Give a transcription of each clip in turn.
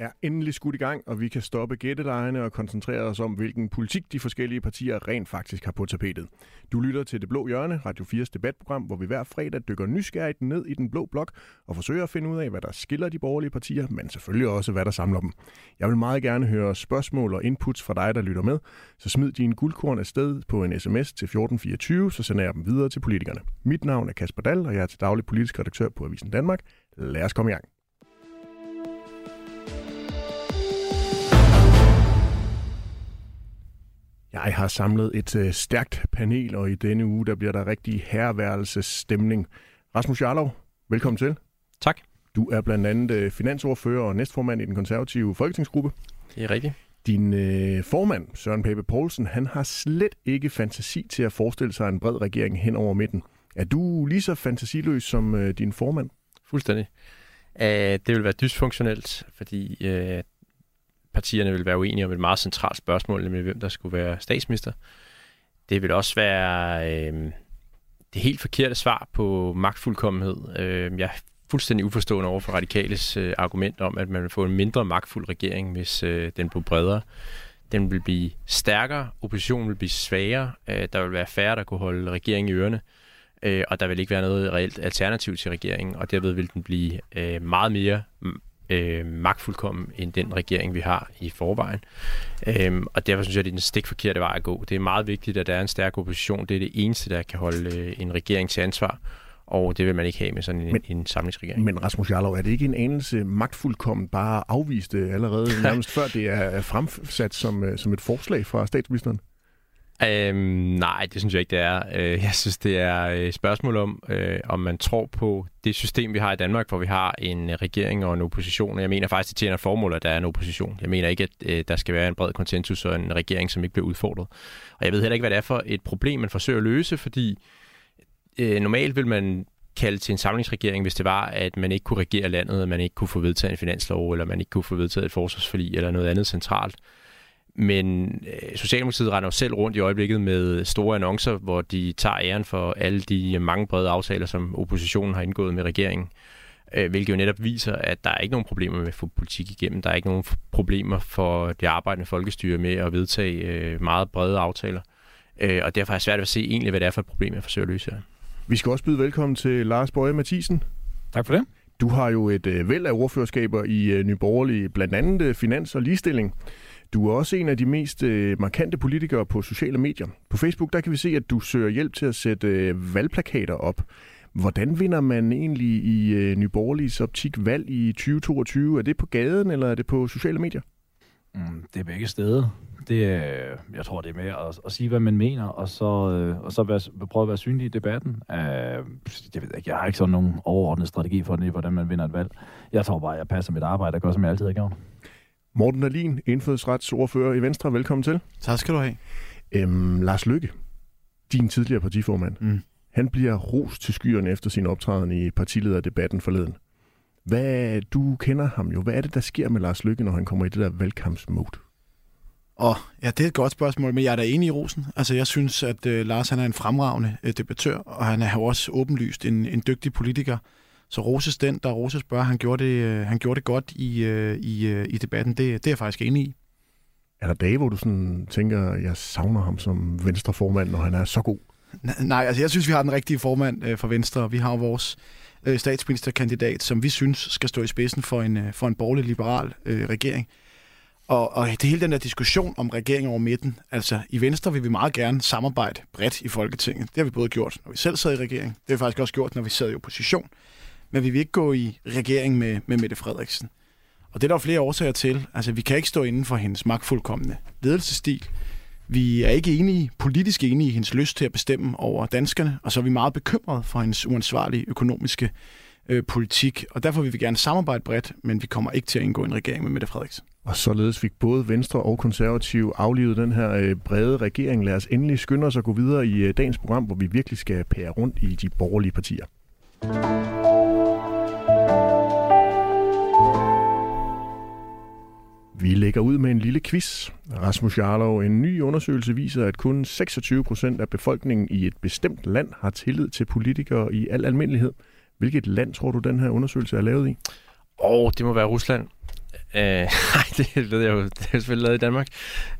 Er endelig skudt i gang, og vi kan stoppe gættelejene og koncentrere os om, hvilken politik de forskellige partier rent faktisk har på tapetet. Du lytter til Det Blå Hjørne, Radio 4's debatprogram, hvor vi hver fredag dykker nysgerrigt ned i den blå blok og forsøger at finde ud af, hvad der skiller de borgerlige partier, men selvfølgelig også, hvad der samler dem. Jeg vil meget gerne høre spørgsmål og inputs fra dig, der lytter med, så smid dine guldkorn afsted på en sms til 1424, så sender jeg dem videre til politikerne. Mit navn er Kasper Dahl, og jeg er til daglig politisk redaktør på Avisen Danmark. Lad os komme i gang. Jeg har samlet et øh, stærkt panel, og i denne uge der bliver der rigtig herværelsesstemning. Rasmus Jarlov, velkommen til. Tak. Du er blandt andet øh, finansordfører og næstformand i den konservative folketingsgruppe. Det er rigtigt. Din øh, formand, Søren Pape Poulsen, han har slet ikke fantasi til at forestille sig en bred regering hen over midten. Er du lige så fantasiløs som øh, din formand? Fuldstændig. Uh, det vil være dysfunktionelt, fordi uh, partierne vil være uenige om et meget centralt spørgsmål, nemlig hvem der skulle være statsminister. Det vil også være øh, det helt forkerte svar på magtfuldkommenhed. Øh, jeg er fuldstændig uforstående over for radikales øh, argument om, at man vil få en mindre magtfuld regering, hvis øh, den bliver bredere. Den vil blive stærkere, oppositionen vil blive svagere, øh, der vil være færre, der kunne holde regeringen i ørerne, øh, og der vil ikke være noget reelt alternativ til regeringen, og derved vil den blive øh, meget mere øh, magtfuldkommen end den regering, vi har i forvejen. Øhm, og derfor synes jeg, det er den stik forkerte vej at gå. Det er meget vigtigt, at der er en stærk opposition. Det er det eneste, der kan holde øh, en regering til ansvar. Og det vil man ikke have med sådan en, men, en samlingsregering. Men Rasmus Jarlov, er det ikke en anelse magtfuldkommen bare afviste allerede nærmest før det er fremsat som, øh, som et forslag fra statsministeren? Øhm, nej, det synes jeg ikke, det er. Øh, jeg synes, det er øh, et spørgsmål om, øh, om man tror på det system, vi har i Danmark, hvor vi har en regering og en opposition. Jeg mener faktisk, det tjener formål, at der er en opposition. Jeg mener ikke, at øh, der skal være en bred konsensus og en regering, som ikke bliver udfordret. Og jeg ved heller ikke, hvad det er for et problem, man forsøger at løse, fordi øh, normalt vil man kalde til en samlingsregering, hvis det var, at man ikke kunne regere landet, at man ikke kunne få vedtaget en finanslov, eller man ikke kunne få vedtaget et forsvarsforlig, eller noget andet centralt. Men øh, Socialdemokratiet render jo selv rundt i øjeblikket med store annoncer, hvor de tager æren for alle de mange brede aftaler, som oppositionen har indgået med regeringen. Øh, hvilket jo netop viser, at der er ikke nogen problemer med at få politik igennem. Der er ikke nogen problemer for det arbejdende folkestyre med at vedtage øh, meget brede aftaler. Øh, og derfor er det svært at se egentlig, hvad det er for et problem, jeg forsøger at løse her. Vi skal også byde velkommen til Lars Bøje Mathisen. Tak for det. Du har jo et øh, væld af ordførerskaber i øh, Nyborgerlige, blandt andet øh, finans og ligestilling. Du er også en af de mest øh, markante politikere på sociale medier. På Facebook der kan vi se, at du søger hjælp til at sætte øh, valgplakater op. Hvordan vinder man egentlig i øh, Nyborgerligs optik valg i 2022? Er det på gaden, eller er det på sociale medier? Mm, det er begge steder. Det øh, jeg tror, det er med at, at sige, hvad man mener, og så, øh, og så være, prøve at være synlig i debatten. Øh, jeg ved ikke, jeg har ikke sådan nogen overordnet strategi for det, hvordan man vinder et valg. Jeg tror bare, jeg passer mit arbejde og gør, som jeg altid har gjort. Morten Dahlin, indfødsretsordfører i Venstre. Velkommen til. Tak skal du have. Øhm, Lars Lykke, din tidligere partiformand, mm. han bliver ros til skyerne efter sin optræden i partilederdebatten forleden. Hvad, du kender ham jo. Hvad er det, der sker med Lars Lykke, når han kommer i det der valgkampsmode? Oh, ja, det er et godt spørgsmål, men jeg er da enig i rosen. Altså, jeg synes, at uh, Lars han er en fremragende uh, debattør, og han er jo også åbenlyst en, en dygtig politiker. Så roses den, der roses bør. Han gjorde det, øh, han gjorde det godt i, øh, i, øh, i debatten. Det, det er jeg faktisk enig i. Er der dage, hvor du sådan tænker, jeg savner ham som venstreformand, når han er så god? Nej, altså jeg synes, vi har den rigtige formand øh, for Venstre. Vi har vores øh, statsministerkandidat, som vi synes skal stå i spidsen for en, øh, for en borgerlig-liberal øh, regering. Og, og det hele den der diskussion om regering over midten, altså i Venstre vil vi meget gerne samarbejde bredt i Folketinget. Det har vi både gjort, når vi selv sad i regering. Det har vi faktisk også gjort, når vi sad i opposition men vi vil ikke gå i regering med, med Mette Frederiksen. Og det er der flere årsager til. Altså, vi kan ikke stå inden for hendes magtfuldkommende ledelsesstil. Vi er ikke enige, politisk enige i hendes lyst til at bestemme over danskerne, og så er vi meget bekymrede for hendes uansvarlige økonomiske øh, politik. Og derfor vil vi gerne samarbejde bredt, men vi kommer ikke til at indgå en regering med Mette Frederiksen. Og således fik både Venstre og Konservative aflivet den her øh, brede regering. Lad os endelig skynde os at gå videre i øh, dagens program, hvor vi virkelig skal pære rundt i de borgerlige partier. Vi lægger ud med en lille quiz. Rasmus Jarlov, en ny undersøgelse viser, at kun 26 procent af befolkningen i et bestemt land har tillid til politikere i al almindelighed. Hvilket land tror du, den her undersøgelse er lavet i? Åh, oh, det må være Rusland. Øh, nej, det ved jeg jo. Det er selvfølgelig lavet i Danmark.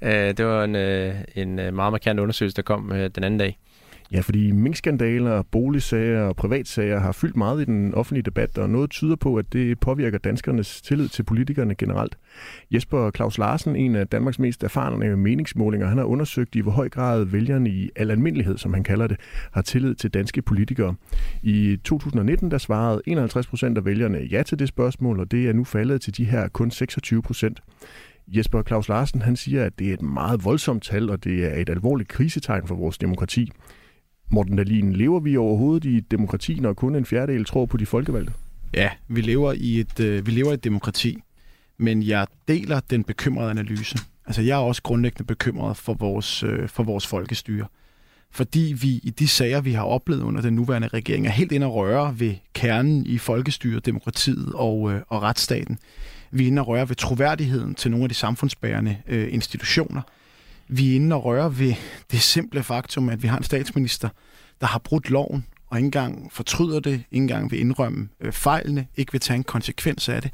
Øh, det var en, øh, en øh, meget markant undersøgelse, der kom øh, den anden dag. Ja, fordi minkskandaler, boligsager og privatsager har fyldt meget i den offentlige debat, og noget tyder på, at det påvirker danskernes tillid til politikerne generelt. Jesper Claus Larsen, en af Danmarks mest erfarne meningsmålinger, han har undersøgt i hvor høj grad vælgerne i al almindelighed, som han kalder det, har tillid til danske politikere. I 2019 der svarede 51 procent af vælgerne ja til det spørgsmål, og det er nu faldet til de her kun 26 procent. Jesper Claus Larsen han siger, at det er et meget voldsomt tal, og det er et alvorligt krisetegn for vores demokrati. Morten Dahlin, lever vi overhovedet i et demokrati, når kun en fjerdedel tror på de folkevalgte? Ja, vi lever i et, øh, vi lever i et demokrati, men jeg deler den bekymrede analyse. Altså, jeg er også grundlæggende bekymret for vores, øh, for vores folkestyre. Fordi vi i de sager, vi har oplevet under den nuværende regering, er helt inde og røre ved kernen i folkestyret, demokratiet og, øh, og retsstaten. Vi er inde og røre ved troværdigheden til nogle af de samfundsbærende øh, institutioner – vi er inde og røre ved det simple faktum, at vi har en statsminister, der har brudt loven, og ikke engang fortryder det, ikke engang vil indrømme øh, fejlene, ikke vil tage en konsekvens af det.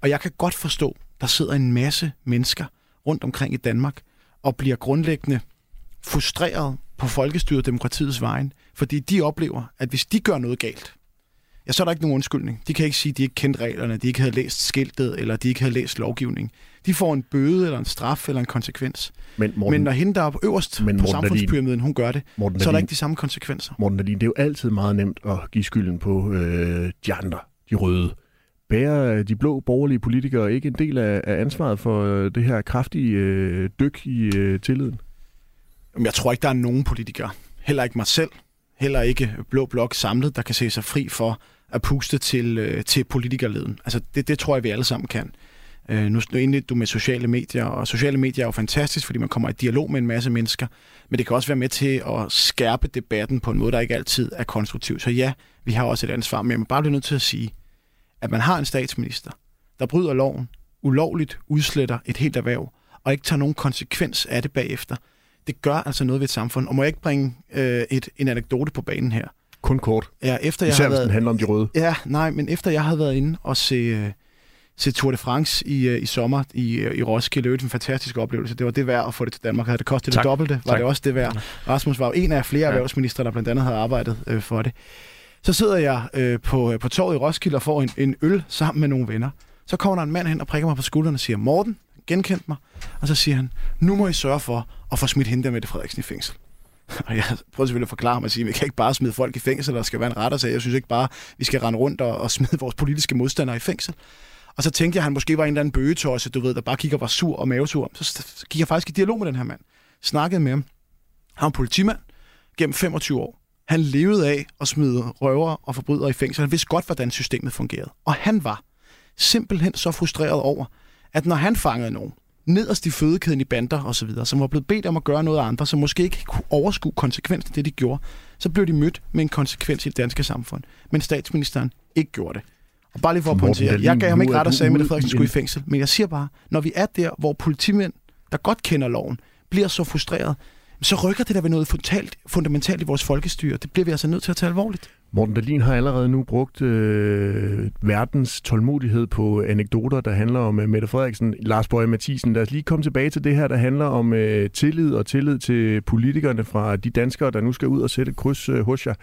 Og jeg kan godt forstå, der sidder en masse mennesker rundt omkring i Danmark, og bliver grundlæggende frustreret på folkestyret demokratiets vejen, fordi de oplever, at hvis de gør noget galt, ja, så er der ikke nogen undskyldning. De kan ikke sige, at de ikke kendte reglerne, de ikke havde læst skiltet, eller de ikke havde læst lovgivning. De får en bøde, eller en straf, eller en konsekvens. Men, Morten, men når hende, der er på øverst men på samfundspyramiden, hun gør det, Morten så er der ikke de samme konsekvenser. Morten Dahlin, det er jo altid meget nemt at give skylden på øh, de andre, de røde. Bærer de blå borgerlige politikere ikke en del af, af ansvaret for øh, det her kraftige øh, dyk i øh, tilliden? Jeg tror ikke, der er nogen politikere, heller ikke mig selv, heller ikke Blå Blok samlet, der kan se sig fri for at puste til, øh, til politikerleden. Altså det, det tror jeg, vi alle sammen kan. Øh, nu, nu indledte du med sociale medier, og sociale medier er jo fantastisk, fordi man kommer i dialog med en masse mennesker, men det kan også være med til at skærpe debatten på en måde, der ikke altid er konstruktiv. Så ja, vi har også et ansvar, men jeg må bare blive nødt til at sige, at man har en statsminister, der bryder loven, ulovligt udsletter et helt erhverv, og ikke tager nogen konsekvens af det bagefter. Det gør altså noget ved et samfund. Og må jeg ikke bringe øh, et, en anekdote på banen her? Kun kort. Ja, efter jeg Især havde den handler om de røde. Ja, nej, men efter jeg havde været inde og se, øh, se Tour de France i, øh, i sommer i, øh, i Roskilde, det var en fantastisk oplevelse. Det var det værd at få det til Danmark. Havde det kostet tak. det dobbelte, var tak. det også det værd. Rasmus var jo en af flere ja. erhvervsminister, der blandt andet havde arbejdet øh, for det. Så sidder jeg øh, på, øh, på torvet i Roskilde og får en, en øl sammen med nogle venner. Så kommer der en mand hen og prikker mig på skulderen og siger, Morten, genkendt mig. Og så siger han, nu må I sørge for at få smidt hende der med det Frederiksen i fængsel. Og jeg prøver selvfølgelig at forklare mig og sige, at vi kan ikke bare smide folk i fængsel, der skal være en retter, så jeg synes ikke bare, vi skal rende rundt og, og smide vores politiske modstandere i fængsel. Og så tænkte jeg, at han måske var en eller anden bøgetosse, du ved, der bare kigger var sur og mavesur. Så gik jeg faktisk i dialog med den her mand. Snakkede med ham. Han var politimand gennem 25 år. Han levede af at smide røver og forbrydere i fængsel. Han vidste godt, hvordan systemet fungerede. Og han var simpelthen så frustreret over, at når han fangede nogen, nederst i fødekæden i bander og så videre, som var blevet bedt om at gøre noget af andre, som måske ikke kunne overskue konsekvensen af det, de gjorde, så blev de mødt med en konsekvens i det danske samfund. Men statsministeren ikke gjorde det. Og bare lige for at pointere, jeg gav ham ikke ret at sige, at Frederiksen skulle i fængsel, men jeg siger bare, når vi er der, hvor politimænd, der godt kender loven, bliver så frustreret, så rykker det der ved noget fundamentalt i vores folkestyre. Det bliver vi altså nødt til at tage alvorligt. Morten Dahlin har allerede nu brugt øh, verdens tålmodighed på anekdoter, der handler om øh, Mette Frederiksen. Lars Bøge Mathisen, lad os lige komme tilbage til det her, der handler om øh, tillid og tillid til politikerne fra de danskere, der nu skal ud og sætte kryds øh, hos jer.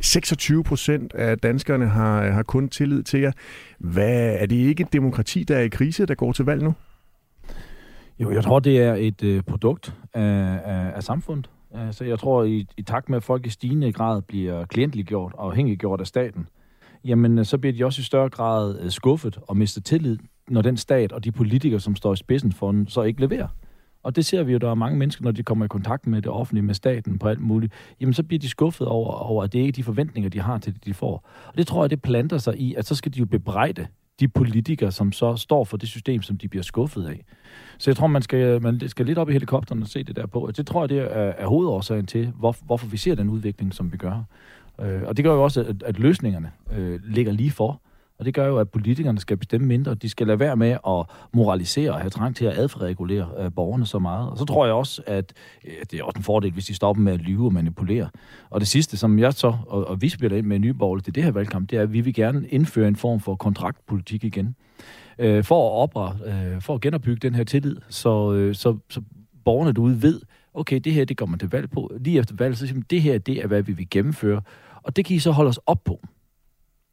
26 procent af danskerne har, har kun tillid til jer. Hvad, er det ikke et demokrati, der er i krise, der går til valg nu? Jo, jeg tror, det er et øh, produkt af, af, af samfundet. Så jeg tror, i, i takt med, at folk i stigende grad bliver klientliggjort og afhængiggjort af staten, jamen øh, så bliver de også i større grad øh, skuffet og mister tillid, når den stat og de politikere, som står i spidsen for den, så ikke leverer. Og det ser vi jo, der er mange mennesker, når de kommer i kontakt med det offentlige, med staten på alt muligt, jamen så bliver de skuffet over, over at det ikke er de forventninger, de har til det, de får. Og det tror jeg, det planter sig i, at så skal de jo bebrejde de politikere, som så står for det system, som de bliver skuffet af. Så jeg tror, man skal, man skal lidt op i helikopteren og se det der på. Det tror jeg, det er, er hovedårsagen til, hvor, hvorfor vi ser den udvikling, som vi gør. Øh, og det gør jo også, at, at løsningerne øh, ligger lige for. Og det gør jo, at politikerne skal bestemme mindre. De skal lade være med at moralisere og have trang til at adfærregulere øh, borgerne så meget. Og så tror jeg også, at øh, det er også en fordel, hvis de stopper med at lyve og manipulere. Og det sidste, som jeg så, og, og vi spiller ind med Nyborg til det her valgkamp, det er, at vi vil gerne indføre en form for kontraktpolitik igen. Øh, for at opre, øh, for at genopbygge den her tillid, så, øh, så, så borgerne derude ved, okay, det her, det går man til valg på. Lige efter valget, så siger man, det her, det er, hvad vi vil gennemføre. Og det kan I så holde os op på.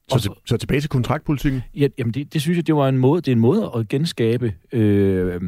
Så, til, så tilbage til kontraktpolitikken? Ja, jamen det, det synes jeg, det var en måde, det er en måde at genskabe, øh,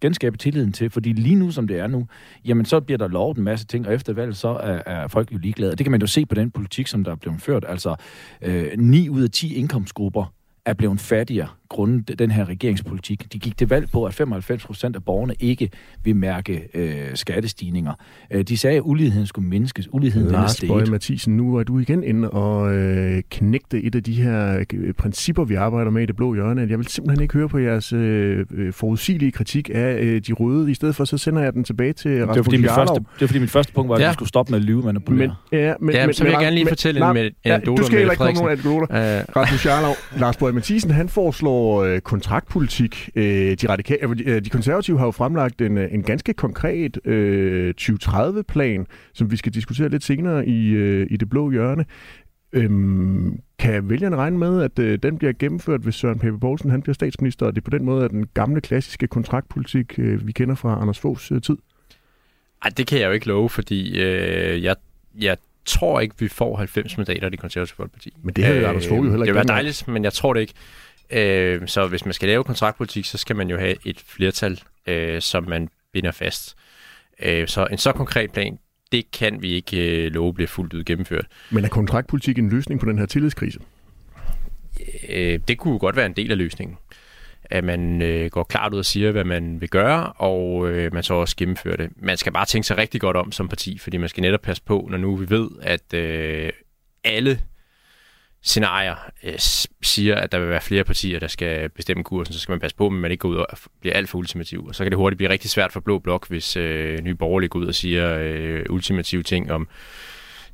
genskabe tilliden til, fordi lige nu, som det er nu, jamen så bliver der lovet en masse ting, og efter valget, så er, er folk jo ligeglade. Det kan man jo se på den politik, som der er blevet ført. Altså, øh, 9 ud af 10 indkomstgrupper er blevet fattigere grundet den her regeringspolitik. De gik til valg på, at 95 procent af borgerne ikke vil mærke øh, skattestigninger. Øh, de sagde, at uligheden skulle mindskes. Uligheden Lars Bøge Mathisen, nu er du igen inde og øh, knægte et af de her øh, principper, vi arbejder med i det blå hjørne. Jeg vil simpelthen ikke høre på jeres øh, øh forudsigelige kritik af øh, de røde. I stedet for, så sender jeg den tilbage til Rasmus det var, fordi mit første, det var fordi mit første punkt var, at ja. du skulle stoppe med at lyve manipulere. Men, ja, men, ja, men, så vil jeg gerne lige fortælle en med ja, Du skal heller ikke komme nogen anekdoter. Uh, Rasmus Jarlov, Lars Bøge Mathisen, han foreslår øh, kontraktpolitik. Øh, de, radikale, øh, de konservative har jo fremlagt en, øh, en ganske konkret øh, 2030-plan, som vi skal diskutere lidt senere i, øh, i det blå hjørne. Øhm, kan vælgerne regne med, at øh, den bliver gennemført, hvis Søren Pape Poulsen han bliver statsminister, og det på den måde er den gamle klassiske kontraktpolitik, øh, vi kender fra Anders Foghs øh, tid? Ej, det kan jeg jo ikke love, fordi øh, jeg, jeg tror ikke, vi får 90 mandater i det konservative folkeparti. Men det har øh, Anders Fogh jo heller ikke. Det være dejligt, men jeg tror det ikke. Øh, så hvis man skal lave kontraktpolitik, så skal man jo have et flertal, øh, som man binder fast. Øh, så en så konkret plan, det kan vi ikke øh, love bliver fuldt ud gennemført. Men er kontraktpolitik en løsning på den her tillidskrise? Øh, det kunne godt være en del af løsningen. At man øh, går klart ud og siger, hvad man vil gøre, og øh, man så også gennemfører det. Man skal bare tænke sig rigtig godt om som parti, fordi man skal netop passe på, når nu vi ved, at øh, alle scenarier øh, siger, at der vil være flere partier, der skal bestemme kursen, så skal man passe på, at man ikke går ud og bliver alt for ultimativ. Og så kan det hurtigt blive rigtig svært for Blå Blok, hvis øh, nye borgerlige går ud og siger øh, ultimative ting om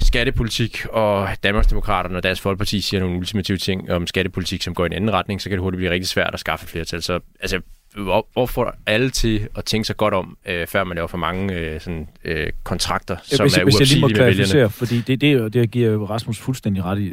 skattepolitik, og Danmarksdemokraterne og Dansk Folkeparti siger nogle ultimative ting om skattepolitik, som går i en anden retning, så kan det hurtigt blive rigtig svært at skaffe flertal. Så altså, får alle til at tænke sig godt om, øh, før man laver for mange øh, sådan, øh, kontrakter, som hvis, er hvis jeg lige må klarificere, fordi det, det, det giver Rasmus fuldstændig ret i.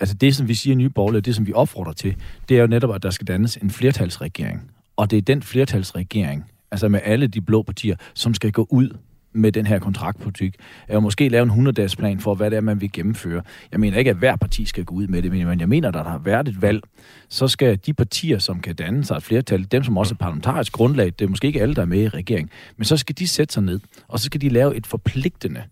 Altså det, som vi siger nye borgerlige, det som vi opfordrer til, det er jo netop, at der skal dannes en flertalsregering. Og det er den flertalsregering, altså med alle de blå partier, som skal gå ud med den her kontraktpolitik, er jo måske lave en 100-dages plan for, hvad det er, man vil gennemføre. Jeg mener ikke, at hver parti skal gå ud med det, men jeg mener, at der har været et valg, så skal de partier, som kan danne sig et flertal, dem som også er parlamentarisk grundlag, det er måske ikke alle, der er med i regeringen, men så skal de sætte sig ned, og så skal de lave et forpligtende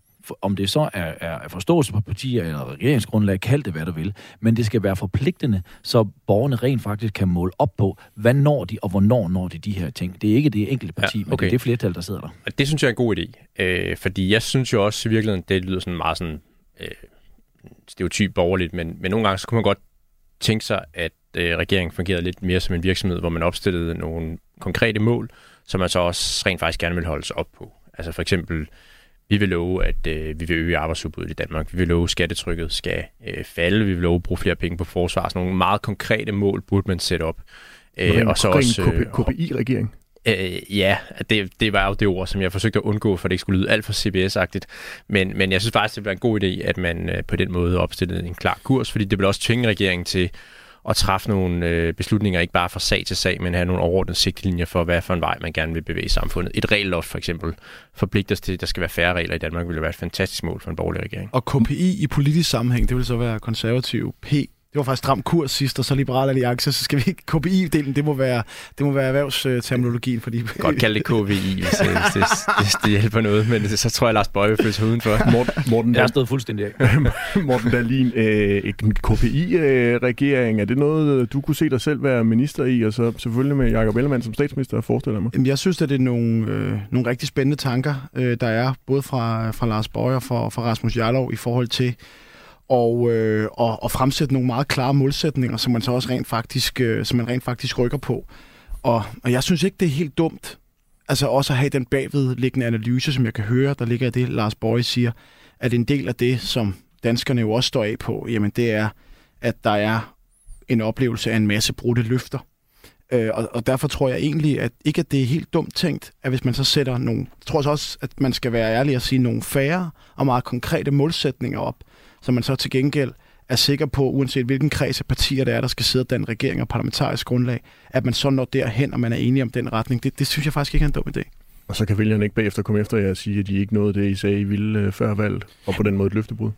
om det så er, er forståelse på partier eller regeringsgrundlag, kald det hvad du vil, men det skal være forpligtende, så borgerne rent faktisk kan måle op på, hvad når de, og hvornår når de de her ting. Det er ikke det enkelte parti, ja, okay. men det er det flertal, der sidder der. Og det synes jeg er en god idé, øh, fordi jeg synes jo også i virkeligheden, det lyder sådan meget sådan øh, stereotyp borgerligt, men, men nogle gange så kunne man godt tænke sig, at øh, regeringen fungerede lidt mere som en virksomhed, hvor man opstillede nogle konkrete mål, som man så også rent faktisk gerne vil holde sig op på. Altså for eksempel vi vil love, at øh, vi vil øge arbejdsudbuddet i Danmark. Vi vil love, at skattetrykket skal øh, falde. Vi vil love at bruge flere penge på forsvar. Så nogle meget konkrete mål burde man sætte op. Øh, og så også øh, KPI-regering. Øh, ja, det, det var jo det ord, som jeg forsøgte at undgå, for det ikke skulle lyde alt for CBS-agtigt. Men, men jeg synes faktisk, det var en god idé, at man øh, på den måde opstillede en klar kurs, fordi det vil også tvinge regeringen til at træffe nogle øh, beslutninger, ikke bare fra sag til sag, men have nogle overordnede sigtelinjer for, hvad for en vej man gerne vil bevæge samfundet. Et regelloft for eksempel forpligter os til, at der skal være færre regler i Danmark, ville være et fantastisk mål for en borgerlig regering. Og KPI i politisk sammenhæng, det vil så være konservativ P det var faktisk stram kurs sidst, og så Liberal Alliance, så skal vi ikke KPI-delen, det må være, det må være erhvervsterminologien. Fordi... Godt kalde det KVI, hvis, det, hvis, hvis det hjælper noget, men så tror jeg, Lars Bøje vil føle sig udenfor. Morten, Morten jeg har stået fuldstændig af. Morten Dahlin, øh, en KPI-regering, er det noget, du kunne se dig selv være minister i, og så selvfølgelig med Jacob Ellemann som statsminister, forestiller mig? Jamen, jeg synes, at det er nogle, øh, nogle rigtig spændende tanker, øh, der er, både fra, fra Lars Bøje og fra, fra Rasmus Jarlov i forhold til, og, øh, og, og fremsætte nogle meget klare målsætninger, som man så også rent faktisk, øh, som man rent faktisk rykker på. Og, og jeg synes ikke, det er helt dumt, altså også at have den bagvedliggende analyse, som jeg kan høre, der ligger i det, Lars Borg siger, at en del af det, som danskerne jo også står af på, jamen det er, at der er en oplevelse af en masse brudte løfter. Øh, og, og derfor tror jeg egentlig, at ikke at det er helt dumt tænkt, at hvis man så sætter nogle, jeg tror også, at man skal være ærlig og sige nogle færre og meget konkrete målsætninger op, så man så til gengæld er sikker på, uanset hvilken kreds af partier der er, der skal sidde den regering og parlamentarisk grundlag, at man så når derhen, og man er enige om den retning. Det, det synes jeg faktisk ikke er en dum idé. Og så kan vælgerne ikke bagefter komme efter jer og sige, at de ikke nåede det, I sagde, I ville øh, før valget, og på den måde et løftebrud.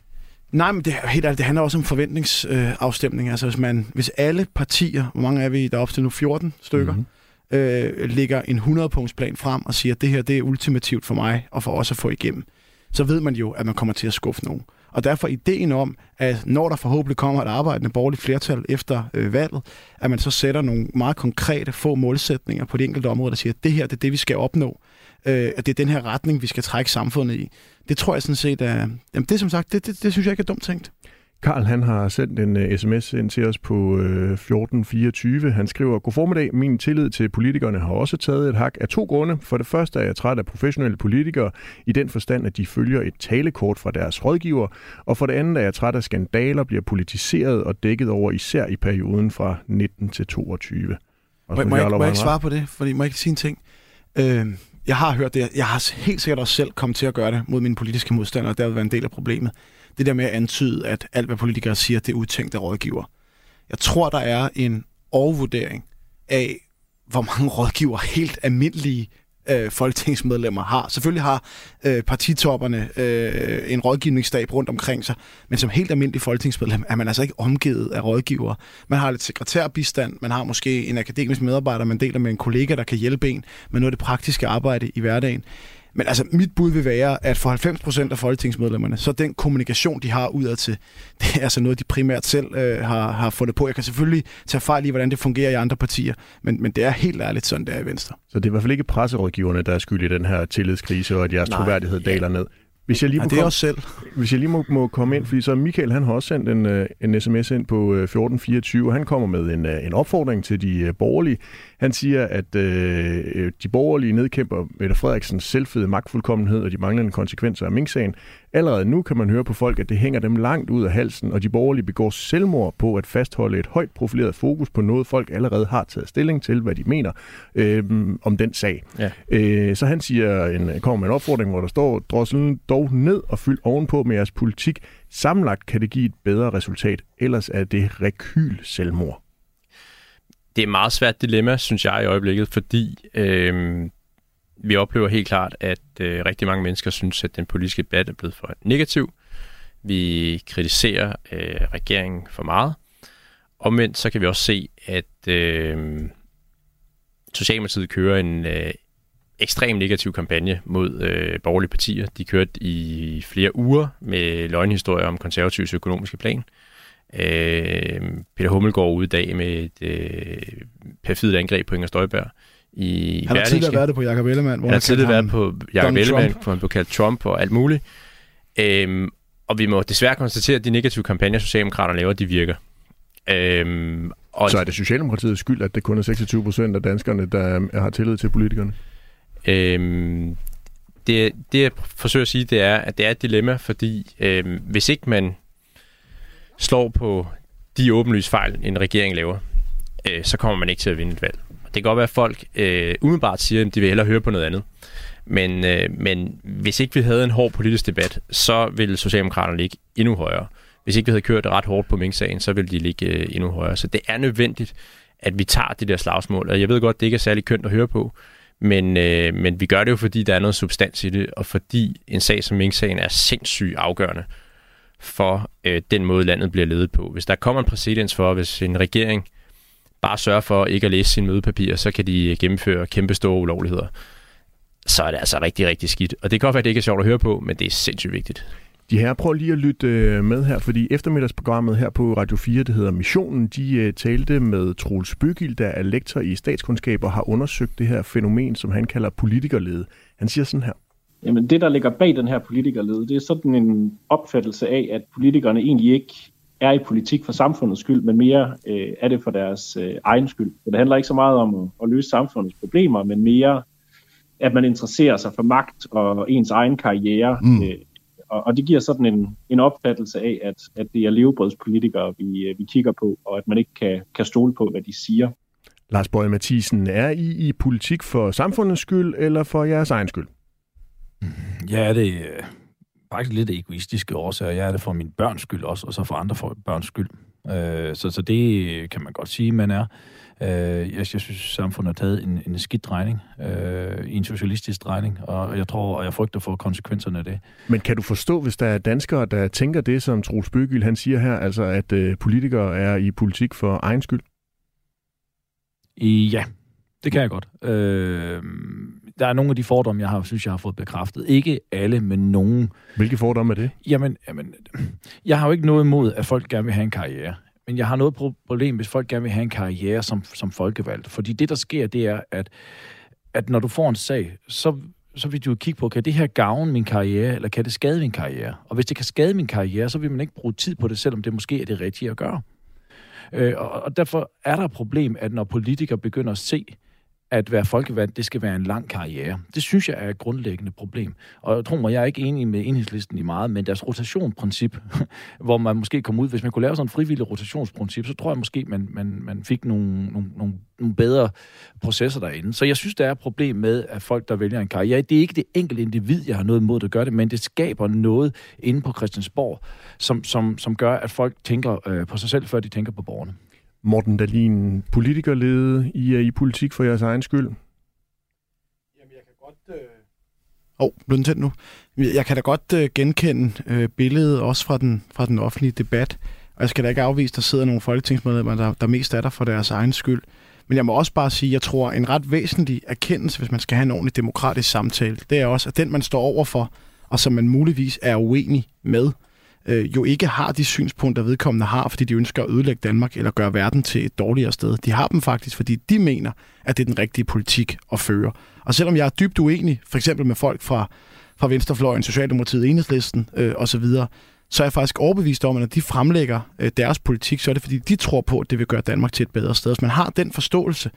Nej, men det, helt ærligt, det handler også om forventningsafstemning. Øh, altså hvis, man, hvis alle partier, hvor mange er vi, der er op til nu 14 stykker, mm-hmm. øh, lægger en 100-punktsplan frem og siger, at det her det er ultimativt for mig og for os at få igennem, så ved man jo, at man kommer til at skuffe nogen. Og derfor ideen om, at når der forhåbentlig kommer et arbejdende borgerligt flertal efter øh, valget, at man så sætter nogle meget konkrete få målsætninger på de enkelte områder, der siger, at det her det er det, vi skal opnå. Øh, at det er den her retning, vi skal trække samfundet i. Det tror jeg sådan set er... Jamen det som sagt, det, det, det synes jeg ikke er dumt tænkt. Karl han har sendt en uh, sms ind til os på uh, øh, 1424. Han skriver, God formiddag, min tillid til politikerne har også taget et hak af to grunde. For det første er jeg træt af professionelle politikere i den forstand, at de følger et talekort fra deres rådgiver. Og for det andet er jeg træt af skandaler, bliver politiseret og dækket over især i perioden fra 19 til 22. Og må, må, jeg, må jeg ikke svare på det? Fordi må jeg ikke sige en ting? Øh, jeg har hørt det. Jeg har helt sikkert også selv kommet til at gøre det mod mine politiske modstandere, og det har været en del af problemet det der med at antyde, at alt, hvad politikere siger, det er udtænkt af rådgiver. Jeg tror, der er en overvurdering af, hvor mange rådgiver helt almindelige øh, folketingsmedlemmer har. Selvfølgelig har øh, partitopperne øh, en rådgivningsstab rundt omkring sig, men som helt almindelig folketingsmedlem er man altså ikke omgivet af rådgivere. Man har lidt sekretærbistand, man har måske en akademisk medarbejder, man deler med en kollega, der kan hjælpe en med noget af det praktiske arbejde i hverdagen. Men altså, mit bud vil være, at for 90 procent af folketingsmedlemmerne, så den kommunikation, de har udad til, det er altså noget, de primært selv øh, har, har fundet på. Jeg kan selvfølgelig tage fejl i, hvordan det fungerer i andre partier, men, men det er helt ærligt sådan, det er i Venstre. Så det er i hvert fald ikke presserådgiverne, der er skyld i den her tillidskrise, og at jeres Nej, troværdighed daler ned? Hvis jeg lige må ja, det er også selv. Hvis jeg lige må, må komme ind, fordi så Michael han har også sendt en, øh, en sms ind på 1424, øh, han kommer med en, øh, en opfordring til de borgerlige. Han siger, at øh, de borgerlige nedkæmper Mette Frederiksens selvfede magtfuldkommenhed og de manglende konsekvenser af Mink-sagen. Allerede nu kan man høre på folk, at det hænger dem langt ud af halsen, og de borgerlige begår selvmord på at fastholde et højt profileret fokus på noget, folk allerede har taget stilling til, hvad de mener øh, om den sag. Ja. Øh, så han siger en, kommer med en opfordring, hvor der står, drosselen dog ned og fyld ovenpå med jeres politik. Sammenlagt kan det give et bedre resultat, ellers er det rekyl selvmord det er et meget svært dilemma, synes jeg i øjeblikket, fordi øh, vi oplever helt klart, at øh, rigtig mange mennesker synes, at den politiske debat er blevet for negativ. Vi kritiserer øh, regeringen for meget. Omvendt så kan vi også se, at øh, Socialdemokratiet kører en øh, ekstrem negativ kampagne mod øh, borgerlige partier. De kørte i flere uger med løgnhistorier om konservativs økonomiske plan. Øh, Peter Hummelgaard ude i dag med et øh, perfidt angreb på Inger Støjberg i Han har tidligere været det på Jacob Ellemann. Hvor han har tidligere været på Jacob Ellemann, hvor han blev kaldt Trump og alt muligt. Øhm, og vi må desværre konstatere, at de negative kampagner, Socialdemokraterne laver, de virker. Øhm, og så er det Socialdemokratiets skyld, at det kun er 26 procent af danskerne, der har tillid til politikerne? Øhm, det, det, jeg forsøger at sige, det er, at det er et dilemma, fordi øhm, hvis ikke man slår på de åbenlyse fejl, en regering laver, øh, så kommer man ikke til at vinde et valg. Det kan godt være, at folk øh, umiddelbart siger, at de vil hellere høre på noget andet. Men, øh, men hvis ikke vi havde en hård politisk debat, så ville Socialdemokraterne ligge endnu højere. Hvis ikke vi havde kørt ret hårdt på Mink-sagen, så ville de ligge øh, endnu højere. Så det er nødvendigt, at vi tager de der slagsmål. Og jeg ved godt, det ikke er særlig kønt at høre på, men, øh, men vi gør det jo, fordi der er noget substans i det, og fordi en sag som Mink-sagen er sindssygt afgørende for øh, den måde, landet bliver ledet på. Hvis der kommer en præcedens for, hvis en regering bare sørger for ikke at læse sine mødepapirer, så kan de gennemføre kæmpe store ulovligheder. Så er det altså rigtig, rigtig skidt. Og det kan godt være, at det ikke er sjovt at høre på, men det er sindssygt vigtigt. De her, prøv lige at lytte øh, med her, fordi eftermiddagsprogrammet her på Radio 4, det hedder Missionen, de uh, talte med Troels Bøgild, der er lektor i statskundskab og har undersøgt det her fænomen, som han kalder politikerlede. Han siger sådan her. Jamen det, der ligger bag den her politikerlede, det er sådan en opfattelse af, at politikerne egentlig ikke er i politik for samfundets skyld, men mere øh, er det for deres øh, egen skyld. Så det handler ikke så meget om at, at løse samfundets problemer, men mere, at man interesserer sig for magt og ens egen karriere, mm. øh, og, og det giver sådan en, en opfattelse af, at, at det er levebrødspolitikere, vi, øh, vi kigger på, og at man ikke kan, kan stole på, hvad de siger. Lars Bøje Mathisen, er I i politik for samfundets skyld eller for jeres egen skyld? Ja, det er faktisk lidt egoistiske årsager. Jeg er det for min børns skyld også, og så for andre for børns skyld. Øh, så, så det kan man godt sige, man er. Øh, jeg, jeg synes, samfundet har taget en, en skidt drejning, øh, en socialistisk drejning, og jeg tror, og jeg frygter for konsekvenserne af det. Men kan du forstå, hvis der er danskere, der tænker det, som Troels Bøgyld han siger her, altså at øh, politikere er i politik for egen skyld? Ja, det kan jeg godt. Øh, der er nogle af de fordomme, jeg har, synes, jeg har fået bekræftet. Ikke alle, men nogen. Hvilke fordomme er det? Jamen, jamen, jeg har jo ikke noget imod, at folk gerne vil have en karriere. Men jeg har noget problem, hvis folk gerne vil have en karriere som, som folkevalgt. Fordi det, der sker, det er, at, at når du får en sag, så, så vil du kigge på, kan det her gavne min karriere, eller kan det skade min karriere? Og hvis det kan skade min karriere, så vil man ikke bruge tid på det, selvom det måske er det rigtige at gøre. Øh, og, og derfor er der et problem, at når politikere begynder at se, at være folkevalgt, det skal være en lang karriere. Det synes jeg er et grundlæggende problem. Og jeg tror mig, jeg er ikke enig med enhedslisten i meget, men deres rotationsprincip, hvor man måske kom ud, hvis man kunne lave sådan en frivillig rotationsprincip, så tror jeg måske, man, man, man fik nogle, nogle, nogle, nogle bedre processer derinde. Så jeg synes, der er et problem med, at folk, der vælger en karriere, det er ikke det enkelte individ, jeg har noget imod at gøre det, men det skaber noget inde på Christiansborg, som, som, som gør, at folk tænker øh, på sig selv, før de tænker på borgerne. Morten Dahlin, politikerlede, I er i politik for jeres egen skyld? Jamen, jeg kan godt... Øh... Åh, oh, blev den tændt nu? Jeg kan da godt øh, genkende øh, billedet også fra den, fra den offentlige debat. Og jeg skal da ikke afvise, at der sidder nogle folketingsmedlemmer, der, der mest er der for deres egen skyld. Men jeg må også bare sige, at jeg tror, en ret væsentlig erkendelse, hvis man skal have en ordentlig demokratisk samtale, det er også, at den, man står overfor, og som man muligvis er uenig med, øh, jo ikke har de synspunkter, vedkommende har, fordi de ønsker at ødelægge Danmark eller gøre verden til et dårligere sted. De har dem faktisk, fordi de mener, at det er den rigtige politik at føre. Og selvom jeg er dybt uenig, for eksempel med folk fra, fra Venstrefløjen, Socialdemokratiet, Enhedslisten øh, osv., så er jeg faktisk overbevist om, at når de fremlægger øh, deres politik, så er det fordi, de tror på, at det vil gøre Danmark til et bedre sted. Hvis man har den forståelse,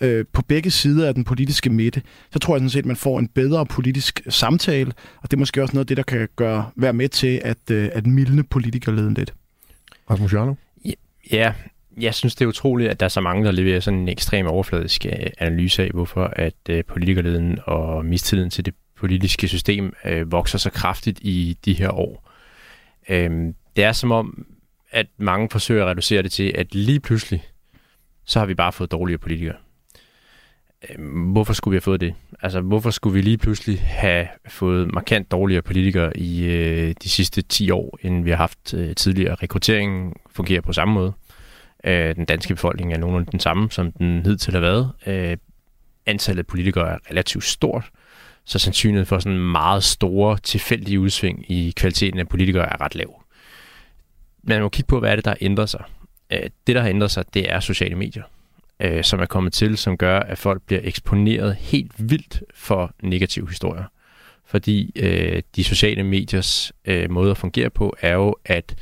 øh, på begge sider af den politiske midte, så tror jeg sådan set, at man får en bedre politisk samtale, og det er måske også noget af det, der kan gøre, være med til at, øh, at mildne politikerleden lidt. Rasmus Jarno? Ja, jeg synes, det er utroligt, at der er så mange, der leverer sådan en ekstrem overfladisk øh, analyse af, hvorfor at øh, politikerleden og mistilliden til det politiske system øh, vokser så kraftigt i de her år. Øh, det er som om, at mange forsøger at reducere det til, at lige pludselig, så har vi bare fået dårligere politikere. Øh, hvorfor skulle vi have fået det? Altså, hvorfor skulle vi lige pludselig have fået markant dårligere politikere i øh, de sidste 10 år, end vi har haft øh, tidligere? Rekrutteringen fungerer på samme måde. Øh, den danske befolkning er nogenlunde den samme, som den hidtil har været. Øh, antallet af politikere er relativt stort, så sandsynligheden for sådan meget store tilfældige udsving i kvaliteten af politikere er ret lav. Man må kigge på, hvad er det, der ændrer sig. Øh, det, der har ændret sig, det er sociale medier øh, som er kommet til, som gør, at folk bliver eksponeret helt vildt for negative historier. Fordi øh, de sociale mediers øh, måde at fungere på er jo, at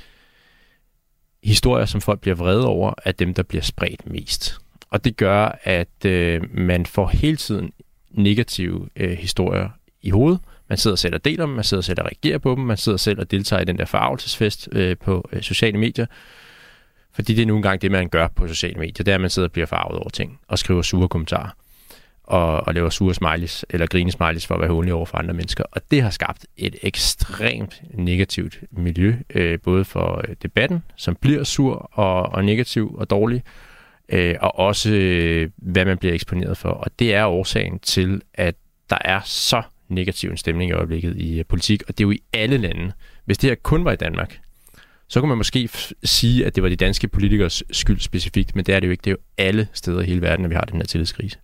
historier, som folk bliver vrede over, er dem, der bliver spredt mest. Og det gør, at øh, man får hele tiden negative øh, historier i hovedet. Man sidder selv og deler dem, man sidder selv og reagerer på dem, man sidder selv og deltager i den der forarvelsesfest øh, på øh, sociale medier. Fordi det er nu engang det, man gør på sociale medier. Det er, at man sidder og bliver farvet over ting og skriver sure kommentarer. Og, og laver sure smileys eller grine smileys for at være håndelig over for andre mennesker. Og det har skabt et ekstremt negativt miljø, øh, både for øh, debatten, som bliver sur og, og negativ og dårlig, øh, og også øh, hvad man bliver eksponeret for. Og det er årsagen til, at der er så negativ en stemning i øjeblikket i øh, politik, og det er jo i alle lande. Hvis det her kun var i Danmark, så kunne man måske sige, at det var de danske politikers skyld specifikt, men det er det jo ikke. Det er jo alle steder i hele verden, at vi har den her tillidskrise.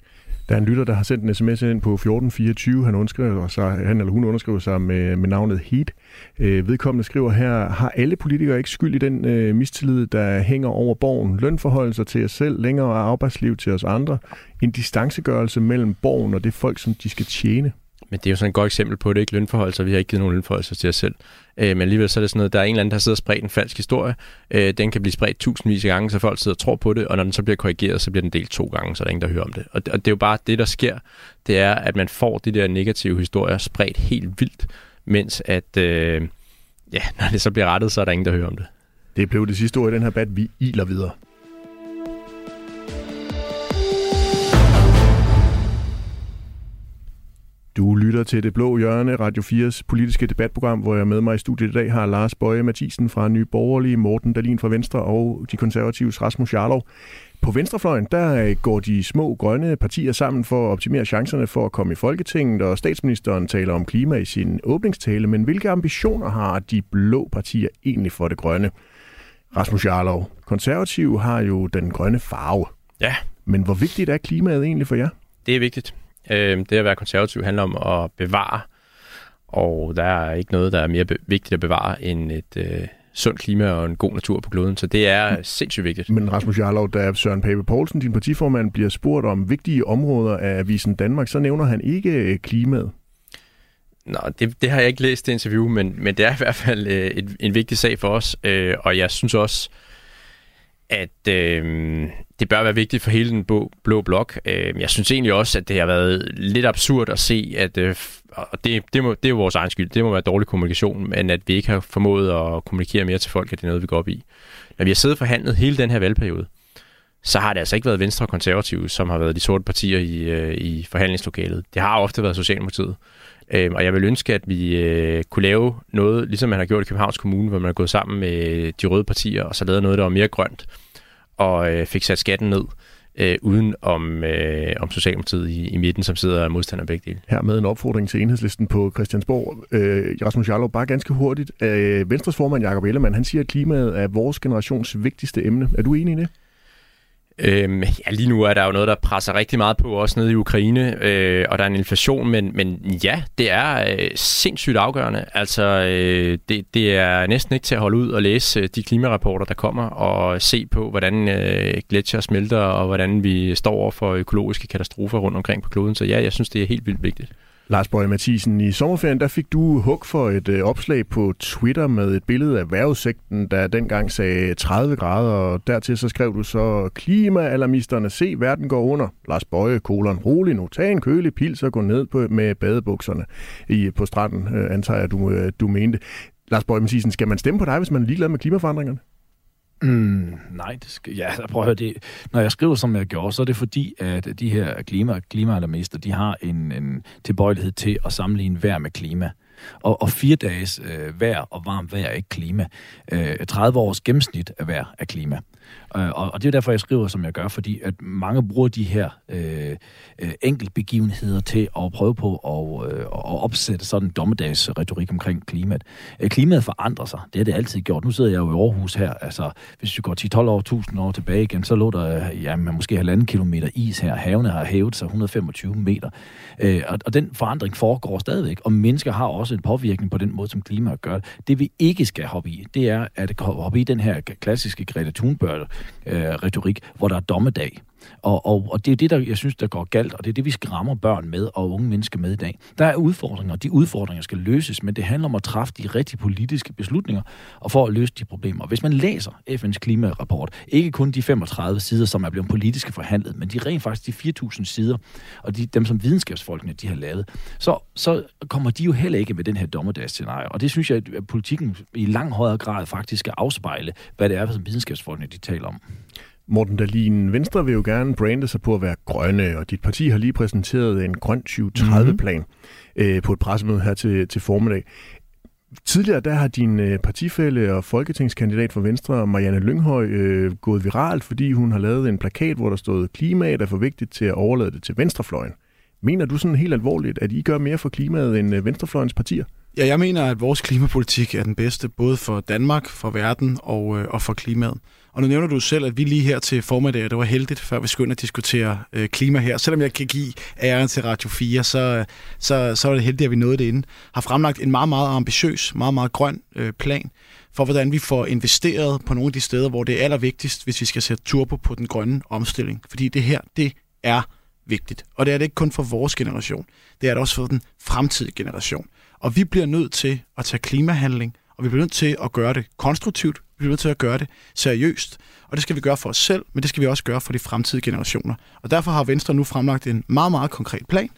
Der er en lytter, der har sendt en sms ind på 1424. Han, underskriver sig, han eller hun underskriver sig med, med navnet Heat. Øh, vedkommende skriver her, har alle politikere ikke skyld i den øh, mistillid, der hænger over borgen? Lønforholdelser til os selv, længere arbejdsliv til os andre. En distancegørelse mellem borgen og det folk, som de skal tjene. Men det er jo sådan et godt eksempel på, at det ikke lønforhold, så vi har ikke givet nogen lønforhold til os selv. Øh, men alligevel så er det sådan noget, der er en eller anden, der sidder og spredt en falsk historie. Øh, den kan blive spredt tusindvis af gange, så folk sidder og tror på det, og når den så bliver korrigeret, så bliver den delt to gange, så der er ingen, der hører om det. Og, og det er jo bare det, der sker, det er, at man får de der negative historier spredt helt vildt, mens at, øh, ja, når det så bliver rettet, så er der ingen, der hører om det. Det blev det sidste ord i den her bat. Vi iler videre. Du lytter til Det Blå Hjørne, Radio 4's politiske debatprogram, hvor jeg med mig i studiet i dag har Lars Bøje Mathisen fra Nye Borgerlige, Morten Dalin fra Venstre og de konservatives Rasmus Jarlov. På venstrefløjen, der går de små grønne partier sammen for at optimere chancerne for at komme i Folketinget, og statsministeren taler om klima i sin åbningstale, men hvilke ambitioner har de blå partier egentlig for det grønne? Rasmus Jarlov, konservative har jo den grønne farve. Ja. Men hvor vigtigt er klimaet egentlig for jer? Det er vigtigt. Øh, det at være konservativ handler om at bevare, og der er ikke noget, der er mere vigtigt at bevare end et øh, sundt klima og en god natur på kloden. Så det er mm. sindssygt vigtigt. Men Rasmus Jarlov, da Søren Pape Poulsen, din partiformand, bliver spurgt om vigtige områder af Avisen Danmark, så nævner han ikke øh, klimaet. Nå, det, det har jeg ikke læst det interview, men, men det er i hvert fald øh, et, en vigtig sag for os, øh, og jeg synes også, at øh, det bør være vigtigt for hele den blå, blå blok. Øh, jeg synes egentlig også, at det har været lidt absurd at se, at øh, og det, det, må, det er jo vores egen skyld, det må være dårlig kommunikation, men at vi ikke har formået at kommunikere mere til folk, at det er noget, vi går op i. Når vi har siddet forhandlet hele den her valgperiode, så har det altså ikke været Venstre og Konservative, som har været de sorte partier i, øh, i forhandlingslokalet. Det har ofte været Socialdemokratiet. Øh, og jeg vil ønske, at vi øh, kunne lave noget, ligesom man har gjort i Københavns Kommune, hvor man har gået sammen med de røde partier, og så lavet noget, der var mere grønt, og øh, fik sat skatten ned, øh, uden om, øh, om Socialdemokratiet i, i midten, som sidder modstander begge dele. Her med en opfordring til enhedslisten på Christiansborg. Øh, Rasmus Jarlov, bare ganske hurtigt. Øh, Venstres formand Jakob Ellemann, han siger, at klimaet er vores generations vigtigste emne. Er du enig i det? Øhm, ja, lige nu er der jo noget, der presser rigtig meget på, også nede i Ukraine, øh, og der er en inflation, men, men ja, det er øh, sindssygt afgørende. Altså, øh, det, det er næsten ikke til at holde ud og læse øh, de klimarapporter, der kommer, og se på, hvordan øh, gletsjer smelter, og hvordan vi står over for økologiske katastrofer rundt omkring på kloden. Så ja, jeg synes, det er helt vildt vigtigt. Lars Bøge Mathisen, i sommerferien der fik du hug for et øh, opslag på Twitter med et billede af vejrudsigten, der dengang sagde 30 grader, og dertil så skrev du så, klimaalarmisterne, se verden går under. Lars Bøge, kolon, rolig nu, tag en kølig pils og gå ned på, med badebukserne i, på stranden, øh, antager jeg, du, øh, du mente. Lars Bøge Mathisen, skal man stemme på dig, hvis man er ligeglad med klimaforandringerne? Mm, nej, det skal, ja, prøv at høre det. Når jeg skriver, som jeg gjorde, så er det fordi, at de her klima, klimaalarmister, de har en, en tilbøjelighed til at sammenligne vejr med klima. Og, og fire dages øh, vejr og varmt vejr er ikke klima. Øh, 30 års gennemsnit af vejr er klima. Øh, og, og det er derfor, jeg skriver, som jeg gør, fordi at mange bruger de her øh, øh, enkeltbegivenheder til at prøve på at, øh, at opsætte sådan en dommedagsretorik omkring klimaet. Øh, klimaet forandrer sig. Det har det altid gjort. Nu sidder jeg jo i Aarhus her. Altså, hvis vi går 10-12 år, 1000 år tilbage igen, så lå der øh, ja, måske halvanden kilometer is her. Havene har hævet sig 125 meter. Øh, og, og den forandring foregår stadigvæk, og mennesker har også en påvirkning på den måde, som klimaet gør. Det vi ikke skal hoppe i, det er at hoppe i den her klassiske Greta Thunberg-retorik, øh, hvor der er dommedag. Og, og, og det er det, der jeg synes, der går galt, og det er det, vi skræmmer børn med og unge mennesker med i dag. Der er udfordringer, og de udfordringer skal løses, men det handler om at træffe de rigtige politiske beslutninger og for at løse de problemer. Hvis man læser FN's klimarapport, ikke kun de 35 sider, som er blevet politisk forhandlet, men de rent faktisk de 4.000 sider, og de, dem som videnskabsfolkene de har lavet, så, så kommer de jo heller ikke med den her dommedagsscenarie. Og det synes jeg, at politikken i lang højere grad faktisk skal afspejle, hvad det er, som videnskabsfolkene de taler om. Morten Dahlin, Venstre vil jo gerne brande sig på at være grønne, og dit parti har lige præsenteret en grøn 2030-plan mm-hmm. øh, på et pressemøde her til, til formiddag. Tidligere der har din øh, partifælle og folketingskandidat for Venstre, Marianne Lynghøj, øh, gået viralt, fordi hun har lavet en plakat, hvor der stod, klimaet er for vigtigt til at overlade det til venstrefløjen. Mener du sådan helt alvorligt, at I gør mere for klimaet end øh, venstrefløjens partier? Ja, jeg mener, at vores klimapolitik er den bedste, både for Danmark, for verden og, øh, og for klimaet. Og nu nævner du selv, at vi lige her til formiddag, det var heldigt, før vi skulle at diskutere øh, klima her. Selvom jeg kan give æren til Radio 4, så, så, så er det heldigt, at vi nåede det inden. Har fremlagt en meget, meget ambitiøs, meget, meget grøn øh, plan for, hvordan vi får investeret på nogle af de steder, hvor det er allervigtigst, hvis vi skal sætte turbo på den grønne omstilling. Fordi det her, det er vigtigt. Og det er det ikke kun for vores generation. Det er det også for den fremtidige generation. Og vi bliver nødt til at tage klimahandling, og vi bliver nødt til at gøre det konstruktivt, bliver nødt til at gøre det seriøst. Og det skal vi gøre for os selv, men det skal vi også gøre for de fremtidige generationer. Og derfor har Venstre nu fremlagt en meget, meget konkret plan,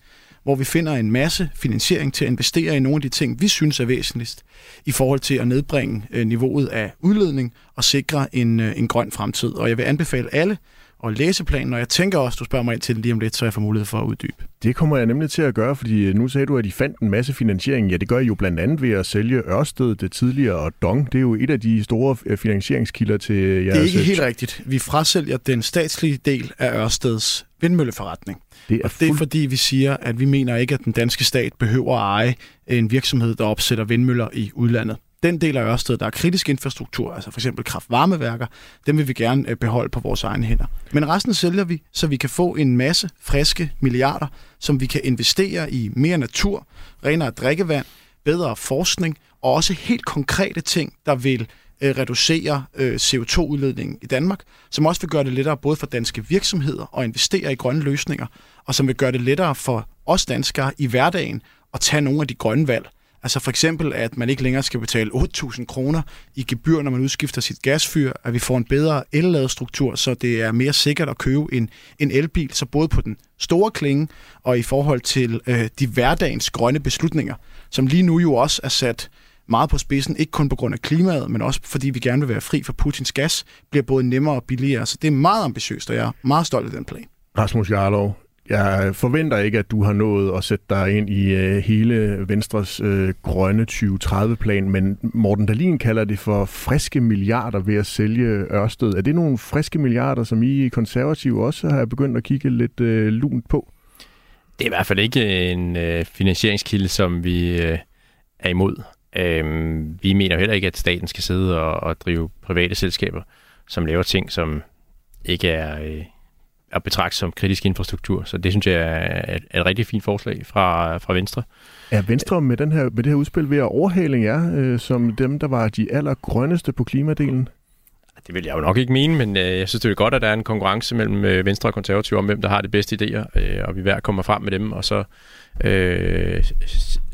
hvor vi finder en masse finansiering til at investere i nogle af de ting, vi synes er væsentligst i forhold til at nedbringe øh, niveauet af udledning og sikre en, øh, en grøn fremtid. Og jeg vil anbefale alle at læse planen, og jeg tænker også, du spørger mig ind til den lige om lidt, så jeg får mulighed for at uddybe. Det kommer jeg nemlig til at gøre, fordi øh, nu sagde du, at de fandt en masse finansiering. Ja, det gør I jo blandt andet ved at sælge Ørsted, det tidligere, og Dong. Det er jo et af de store øh, finansieringskilder til jeres... Det er ikke helt rigtigt. Vi frasælger den statslige del af Ørsteds vindmølleforretning. Det er, fuld... det er fordi, vi siger, at vi mener ikke, at den danske stat behøver at eje en virksomhed, der opsætter vindmøller i udlandet den del af Ørsted, der er kritisk infrastruktur, altså for eksempel kraftvarmeværker, dem vil vi gerne øh, beholde på vores egne hænder. Men resten sælger vi, så vi kan få en masse friske milliarder, som vi kan investere i mere natur, renere drikkevand, bedre forskning og også helt konkrete ting, der vil øh, reducere øh, CO2-udledningen i Danmark, som også vil gøre det lettere både for danske virksomheder at investere i grønne løsninger, og som vil gøre det lettere for os danskere i hverdagen at tage nogle af de grønne valg. Altså for eksempel, at man ikke længere skal betale 8.000 kroner i gebyr, når man udskifter sit gasfyr, at vi får en bedre elladestruktur, så det er mere sikkert at købe en, en elbil, så både på den store klinge og i forhold til øh, de hverdagens grønne beslutninger, som lige nu jo også er sat meget på spidsen, ikke kun på grund af klimaet, men også fordi vi gerne vil være fri for Putins gas, bliver både nemmere og billigere. Så det er meget ambitiøst, og jeg er meget stolt af den plan. Rasmus Jarlov, jeg forventer ikke, at du har nået at sætte dig ind i øh, hele Venstres øh, grønne 2030-plan, men Morten Dalin kalder det for friske milliarder ved at sælge Ørsted. Er det nogle friske milliarder, som I konservative også har begyndt at kigge lidt øh, lunt på? Det er i hvert fald ikke en øh, finansieringskilde, som vi øh, er imod. Øh, vi mener heller ikke, at staten skal sidde og, og drive private selskaber, som laver ting, som ikke er... Øh, at betragte som kritisk infrastruktur. Så det synes jeg er et, et rigtig fint forslag fra, fra Venstre. Er Venstre med, den her, med det her udspil ved at overhale jer øh, som dem, der var de allergrønneste på klimadelen? Det vil jeg jo nok ikke mene, men øh, jeg synes, det er godt, at der er en konkurrence mellem øh, Venstre og Konservative om, hvem der har de bedste idéer, øh, og vi hver kommer frem med dem, og så øh,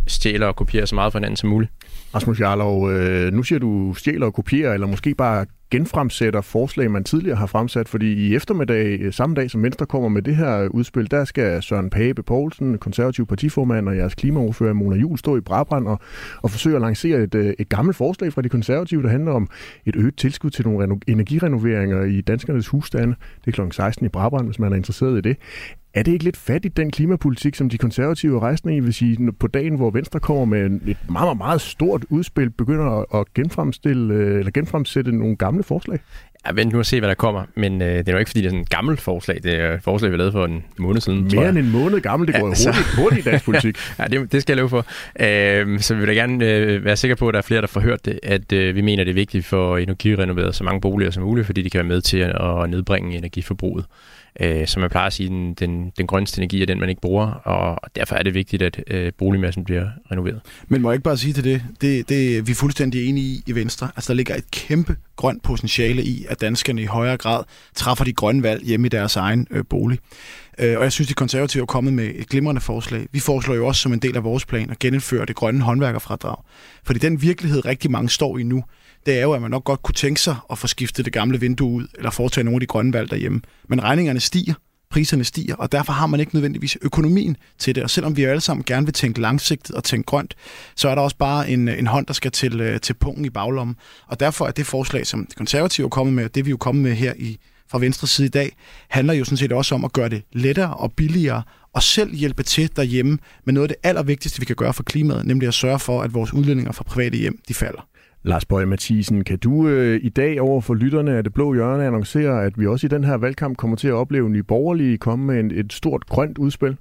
stjæler og kopierer så meget fra hinanden som muligt. Rasmus Jarlov, øh, nu siger du stjæler og kopierer, eller måske bare genfremsætter forslag, man tidligere har fremsat, fordi i eftermiddag, øh, samme dag som Venstre kommer med det her udspil, der skal Søren Pape Poulsen, konservativ partiformand og jeres klimaordfører Mona Jul stå i Brabrand og, og forsøge at lancere et, øh, et gammelt forslag fra de konservative, der handler om et øget tilskud til nogle energirenoveringer i danskernes husstande. Det er kl. 16 i Brabrand, hvis man er interesseret i det. Er det ikke lidt fattigt, den klimapolitik, som de konservative rejsende i, vil sige, på dagen, hvor Venstre kommer med et meget, meget, meget stort udspil, begynder at genfremstille, øh, eller genfremsætte nogle gamle forslag? Ja, vent nu og se, hvad der kommer. Men øh, det er jo ikke, fordi det er sådan et gammelt forslag. Det er et forslag, vi lavede for en måned siden, Mere end en måned gammel. Det går ja, hurtigt, så... hurtigt i dansk politik. ja, det, det skal jeg love for. Øh, så vi vil da gerne øh, være sikre på, at der er flere, der får hørt det, at øh, vi mener, det er vigtigt for at energirenovere så mange boliger som muligt, fordi de kan være med til at nedbringe energiforbruget øh, som man plejer at sige, den, den, den grønste energi er den, man ikke bruger, og derfor er det vigtigt, at øh, boligmassen bliver renoveret. Men må jeg ikke bare sige til det, det, det vi er fuldstændig enige i i Venstre. Altså, der ligger et kæmpe grønt potentiale i, at danskerne i højere grad træffer de grønne valg hjemme i deres egen øh, bolig. Øh, og jeg synes, de konservative er kommet med et glimrende forslag. Vi foreslår jo også som en del af vores plan at genindføre det grønne håndværkerfradrag. Fordi den virkelighed, rigtig mange står i nu, det er jo, at man nok godt kunne tænke sig at få skiftet det gamle vindue ud, eller foretage nogle af de grønne valg derhjemme. Men regningerne stiger, priserne stiger, og derfor har man ikke nødvendigvis økonomien til det. Og selvom vi alle sammen gerne vil tænke langsigtet og tænke grønt, så er der også bare en, en hånd, der skal til, øh, til pungen i baglommen. Og derfor er det forslag, som de konservative er kommet med, og det vi er jo kommet med her i, fra venstre side i dag, handler jo sådan set også om at gøre det lettere og billigere og selv hjælpe til derhjemme med noget af det allervigtigste, vi kan gøre for klimaet, nemlig at sørge for, at vores udledninger fra private hjem, de falder. Lars Bøge Mathisen, kan du øh, i dag over for lytterne af det blå hjørne annoncere, at vi også i den her valgkamp kommer til at opleve Nye Borgerlige komme med en, et stort grønt udspil?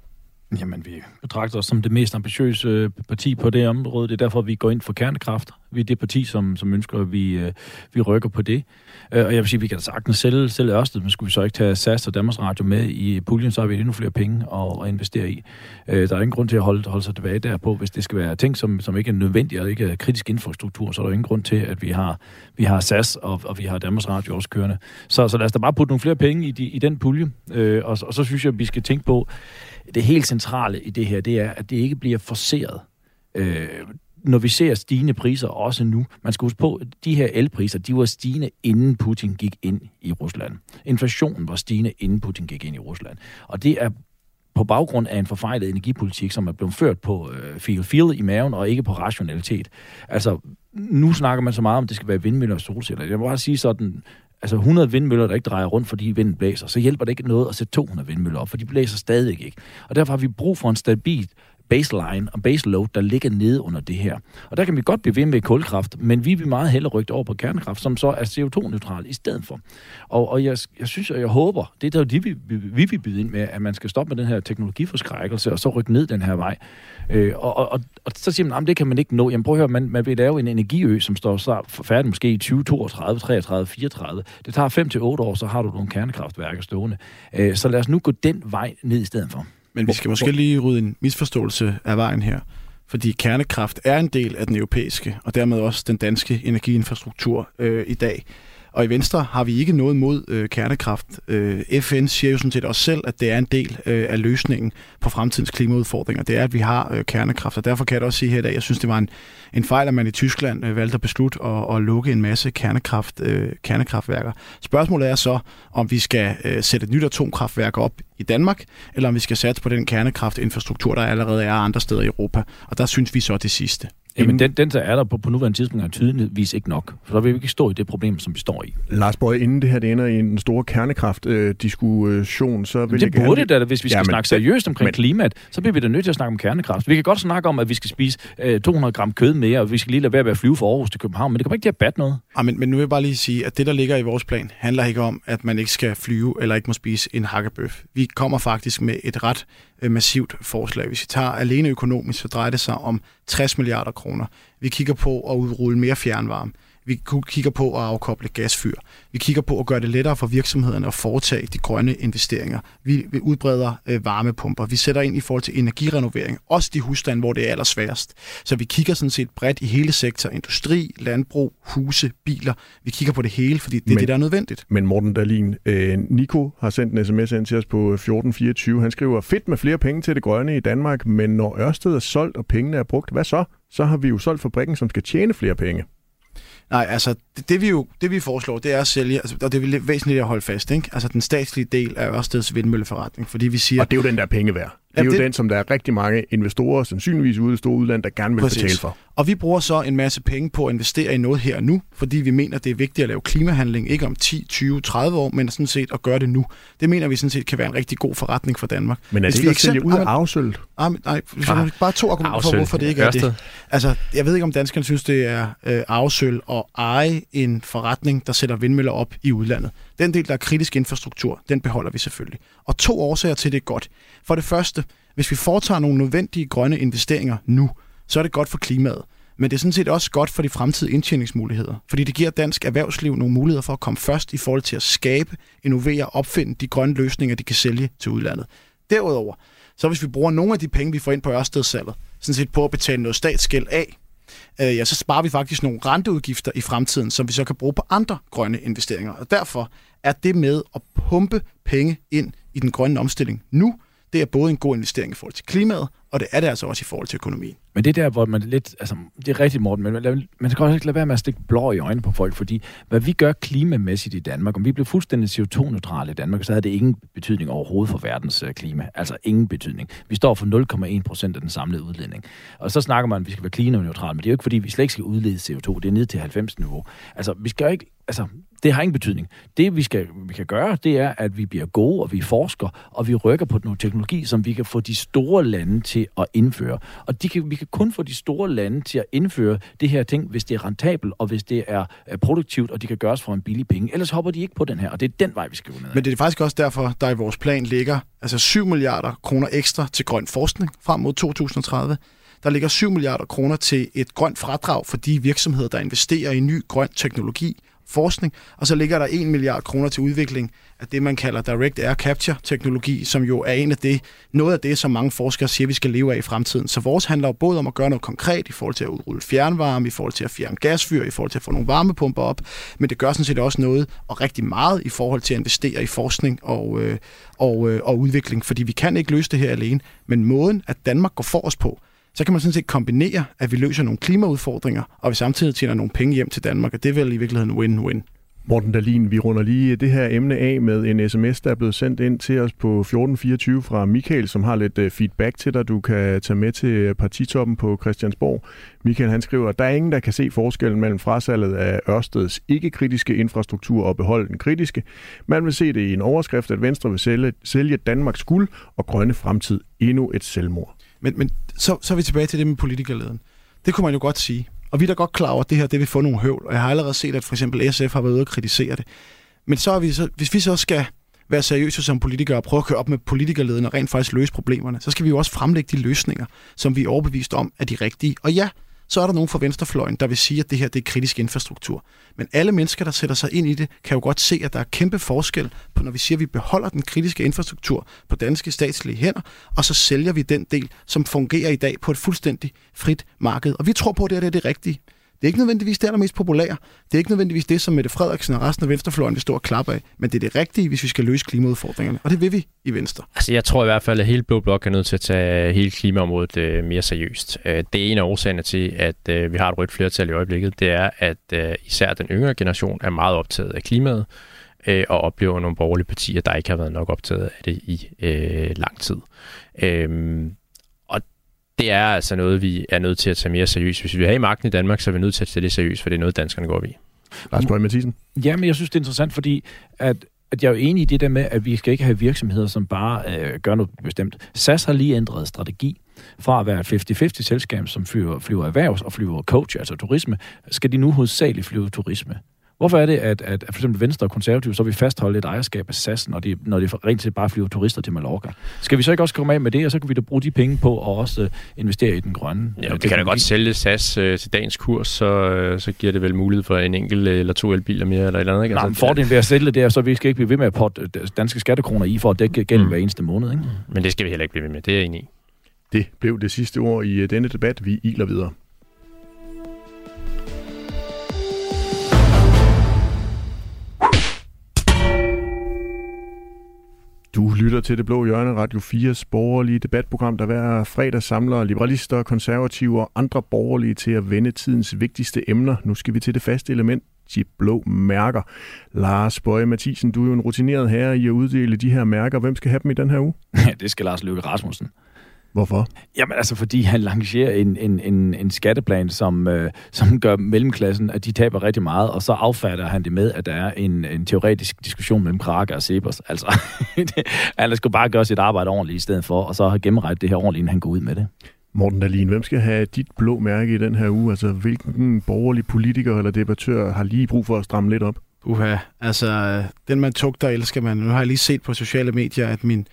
Jamen, vi betragter os som det mest ambitiøse øh, parti på det område. Det er derfor, vi går ind for kernekraft. Vi er det parti, som, som ønsker, at vi, øh, vi rykker på det. Øh, og jeg vil sige, at vi kan da sagtens sælge, sælge Ørsted, men skulle vi så ikke tage SAS og Danmarks Radio med i puljen, så har vi endnu flere penge at, at investere i. Øh, der er ingen grund til at holde, holde sig tilbage derpå, hvis det skal være ting, som, som ikke er nødvendige og ikke er kritisk infrastruktur, så er der ingen grund til, at vi har, vi har SAS og, og vi har Danmarks Radio også kørende. Så, så lad os da bare putte nogle flere penge i, de, i den pulje, øh, og, og så synes jeg, at vi skal tænke på, det helt centrale i det her, det er, at det ikke bliver forceret. Øh, når vi ser stigende priser også nu, man skal huske på, at de her elpriser, de var stigende inden Putin gik ind i Rusland. Inflationen var stigende inden Putin gik ind i Rusland. Og det er på baggrund af en forfejlet energipolitik, som er blevet ført på øh, feel, feel i maven og ikke på rationalitet. Altså, nu snakker man så meget om, at det skal være vindmøller og solceller. Jeg må bare sige sådan, altså 100 vindmøller, der ikke drejer rundt, fordi vinden blæser, så hjælper det ikke noget at sætte 200 vindmøller op, for de blæser stadig ikke. Og derfor har vi brug for en stabil baseline og baseload, der ligger nede under det her. Og der kan vi godt blive ved med kulkraft, men vi vil meget hellere rykke over på kernekraft, som så er CO2-neutral i stedet for. Og, og jeg, jeg synes, og jeg håber, det er der det, vi, vi, vi vil byde ind med, at man skal stoppe med den her teknologiforskrækkelse, og så rykke ned den her vej. Øh, og, og, og, og så siger man, at det kan man ikke nå. Jamen prøv at høre, man, man vil lave en energiø, som står så færdig måske i 2032, 33, 34. Det tager 5 til 8 år, så har du nogle kernekraftværker stående. Øh, så lad os nu gå den vej ned i stedet for. Men vi skal måske lige rydde en misforståelse af vejen her. Fordi kernekraft er en del af den europæiske, og dermed også den danske energiinfrastruktur øh, i dag. Og i Venstre har vi ikke noget mod øh, kernekraft. Øh, FN siger jo sådan set også selv, at det er en del øh, af løsningen på fremtidens klimaudfordringer. Det er, at vi har øh, kernekraft, og derfor kan jeg også sige her i dag, jeg synes, det var en, en fejl, at man i Tyskland øh, valgte at beslutte at, at lukke en masse kernekraft, øh, kernekraftværker. Spørgsmålet er så, om vi skal øh, sætte et nyt atomkraftværk op i Danmark, eller om vi skal satse på den kernekraftinfrastruktur, der allerede er andre steder i Europa. Og der synes vi så det sidste. Jamen, den, den der er der på, på nuværende tidspunkt er tydeligvis ikke nok. For så vil vi ikke stå i det problem, som vi står i. Lars Bøge, inden det her det ender i en stor kernekraftdiskussion, så vil det jeg burde gerne... da, hvis vi skal Ja, snakke seriøst omkring men- klimaet, så bliver vi da nødt til at snakke om kernekraft. Vi kan godt snakke om, at vi skal spise øh, 200 gram kød mere, og vi skal lige lade være med at flyve fra Aarhus til København, men det kommer ikke til at batte noget. Ja, men, men nu vil jeg bare lige sige, at det, der ligger i vores plan, handler ikke om, at man ikke skal flyve eller ikke må spise en hakkebøf. Vi kommer faktisk med et ret øh, Øh, massivt forslag. Hvis vi tager alene økonomisk, så drejer det sig om 60 milliarder kroner. Vi kigger på at udrulle mere fjernvarme. Vi kigger på at afkoble gasfyr. Vi kigger på at gøre det lettere for virksomhederne at foretage de grønne investeringer. Vi, vi udbreder øh, varmepumper. Vi sætter ind i forhold til energirenovering. Også de husstande, hvor det er allersværest. Så vi kigger sådan set bredt i hele sektor. Industri, landbrug, huse, biler. Vi kigger på det hele, fordi det er Men- det, der er nødvendigt. Men Morten Dahlin, øh, Nico har sendt en sms ind til os på 1424. Han skriver, fedt med flere penge til det grønne i Danmark, men når Ørsted er solgt og pengene er brugt, hvad så? Så har vi jo solgt fabrikken, som skal tjene flere penge. Nej, altså det, det vi jo det vi foreslår, det er at sælge, altså, og det er væsentligt at holde fast, ikke? Altså den statslige del af Ørsteds vindmølleforretning, fordi vi siger, Og det er jo den der penge værd. Det er Ja, jo det- den, som der er rigtig mange investorer, sandsynligvis ude i store udland, der gerne vil Præcis. betale for. Og vi bruger så en masse penge på at investere i noget her og nu, fordi vi mener, det er vigtigt at lave klimahandling, ikke om 10, 20, 30 år, men sådan set at gøre det nu. Det mener vi sådan set kan være en rigtig god forretning for Danmark. Men er det ikke at sælge ud af Ah, afsølt? Ah, men, nej, vi får bare to argumenter for, Afsøl. hvorfor det ikke er det. Altså, jeg ved ikke, om danskerne synes, det er øh, arvesøl at eje en forretning, der sætter vindmøller op i udlandet. Den del, der er kritisk infrastruktur, den beholder vi selvfølgelig. Og to årsager til, det er godt. For det første, hvis vi foretager nogle nødvendige grønne investeringer nu, så er det godt for klimaet. Men det er sådan set også godt for de fremtidige indtjeningsmuligheder, fordi det giver dansk erhvervsliv nogle muligheder for at komme først i forhold til at skabe, innovere og opfinde de grønne løsninger, de kan sælge til udlandet. Derudover, så hvis vi bruger nogle af de penge, vi får ind på Ørstedssalget, sådan set på at betale noget statsgæld af, øh, ja, så sparer vi faktisk nogle renteudgifter i fremtiden, som vi så kan bruge på andre grønne investeringer. Og derfor er det med at pumpe penge ind i den grønne omstilling nu, det er både en god investering i forhold til klimaet, og det er det altså også i forhold til økonomien. Men det er der, hvor man lidt, altså, det er rigtigt, Morten, men man, man skal også ikke lade være med at stikke blå i øjnene på folk, fordi hvad vi gør klimamæssigt i Danmark, om vi blev fuldstændig CO2-neutrale i Danmark, så havde det ingen betydning overhovedet for verdens øh, klima. Altså ingen betydning. Vi står for 0,1 procent af den samlede udledning. Og så snakker man, at vi skal være klimaneutrale, men det er jo ikke, fordi vi slet ikke skal udlede CO2. Det er ned til 90 niveau. Altså, vi skal jo ikke, altså, det har ingen betydning. Det, vi, skal, vi kan gøre, det er, at vi bliver gode, og vi forsker, og vi rykker på noget teknologi, som vi kan få de store lande til at indføre. Og de kan, vi kan kun få de store lande til at indføre det her ting, hvis det er rentabelt, og hvis det er produktivt, og de kan gøres for en billig penge. Ellers hopper de ikke på den her, og det er den vej, vi skal gå ned. Men det er faktisk også derfor, der i vores plan ligger altså 7 milliarder kroner ekstra til grøn forskning frem mod 2030. Der ligger 7 milliarder kroner til et grønt fradrag for de virksomheder, der investerer i ny grøn teknologi, forskning, og så ligger der 1 milliard kroner til udvikling af det, man kalder Direct Air Capture-teknologi, som jo er en af det, noget af det, som mange forskere siger, vi skal leve af i fremtiden. Så vores handler jo både om at gøre noget konkret i forhold til at udrulle fjernvarme, i forhold til at fjerne gasfyr, i forhold til at få nogle varmepumper op, men det gør sådan set også noget, og rigtig meget i forhold til at investere i forskning og, øh, og, øh, og udvikling, fordi vi kan ikke løse det her alene, men måden, at Danmark går for os på, så kan man sådan set kombinere, at vi løser nogle klimaudfordringer, og vi samtidig tjener nogle penge hjem til Danmark, og det er vel i virkeligheden win-win. Morten Dalin, vi runder lige det her emne af med en sms, der er blevet sendt ind til os på 1424 fra Michael, som har lidt øh, feedback til dig, du kan tage med til øh, partitoppen på Christiansborg. Michael han skriver, der er ingen, der kan se forskellen mellem frasalget af Ørsteds ikke-kritiske infrastruktur og beholde den kritiske. Man vil se det i en overskrift, at Venstre vil sælge, sælge Danmarks guld og grønne fremtid endnu et selvmord. Men, men så, så er vi tilbage til det med politikerleden. Det kunne man jo godt sige. Og vi er da godt klar over, at det her det vil få nogle høvl. Og jeg har allerede set, at for eksempel SF har været ude og kritisere det. Men så er vi så, hvis vi så skal være seriøse som politikere og prøve at køre op med politikerleden og rent faktisk løse problemerne, så skal vi jo også fremlægge de løsninger, som vi er overbevist om er de rigtige. Og ja, så er der nogen fra venstrefløjen, der vil sige, at det her det er kritisk infrastruktur. Men alle mennesker, der sætter sig ind i det, kan jo godt se, at der er kæmpe forskel på, når vi siger, at vi beholder den kritiske infrastruktur på danske statslige hænder, og så sælger vi den del, som fungerer i dag på et fuldstændig frit marked. Og vi tror på, at det er det rigtige. Det er ikke nødvendigvis det allermest populære. Det er ikke nødvendigvis det, som Mette Frederiksen og resten af venstrefløjen vil stå og klappe af. Men det er det rigtige, hvis vi skal løse klimaudfordringerne. Og det vil vi i Venstre. Altså, jeg tror i hvert fald, at hele Blå Blok er nødt til at tage hele klimaområdet øh, mere seriøst. Øh, det er en af årsagerne til, at øh, vi har et rødt flertal i øjeblikket. Det er, at øh, især den yngre generation er meget optaget af klimaet øh, og oplever nogle borgerlige partier, der ikke har været nok optaget af det i øh, lang tid. Øh, det er altså noget, vi er nødt til at tage mere seriøst. Hvis vi vil have magten i Danmark, så er vi nødt til at tage det seriøst, for det er noget, danskerne går i. Lars Bøge Mathisen? Ja, men jeg synes, det er interessant, fordi at at jeg er jo enig i det der med, at vi skal ikke have virksomheder, som bare øh, gør noget bestemt. SAS har lige ændret strategi fra at være et 50-50 selskab, som flyver, flyver erhvervs og flyver coach, altså turisme, skal de nu hovedsageligt flyve turisme. Hvorfor er det, at, at, for eksempel Venstre og Konservative, så vil fastholde et ejerskab af SAS, når de, når de rent set bare flyver turister til Mallorca? Skal vi så ikke også komme af med det, og så kan vi da bruge de penge på at også uh, investere i den grønne? Ja, vi kan da godt sælge SAS uh, til dagens kurs, så, uh, så giver det vel mulighed for en enkelt eller to elbiler mere eller et eller andet. Ikke? Nej, altså, fordelen ved at sælge det er, så vi skal ikke blive ved med at potte danske skattekroner i for at dække gæld mm. hver eneste måned. Ikke? Men det skal vi heller ikke blive ved med, det er jeg enig i. Det blev det sidste ord i denne debat. Vi iler videre. Du lytter til Det Blå Hjørne, Radio 4's borgerlige debatprogram, der hver fredag samler liberalister, konservative og andre borgerlige til at vende tidens vigtigste emner. Nu skal vi til det faste element, de blå mærker. Lars Bøje Mathisen, du er jo en rutineret herre i at uddele de her mærker. Hvem skal have dem i den her uge? Ja, det skal Lars Løkke Rasmussen. Hvorfor? Jamen altså, fordi han lancerer en, en, en, en skatteplan, som, øh, som gør mellemklassen, at de taber rigtig meget, og så affatter han det med, at der er en, en teoretisk diskussion mellem Krake og Sebers. Altså, han skulle bare gøre sit arbejde ordentligt i stedet for, og så have gennemrettet det her ordentligt, inden han går ud med det. Morten Dahlin, hvem skal have dit blå mærke i den her uge? Altså, hvilken borgerlig politiker eller debattør har lige brug for at stramme lidt op? Uha, altså, den man tugter, elsker man. Nu har jeg lige set på sociale medier, at min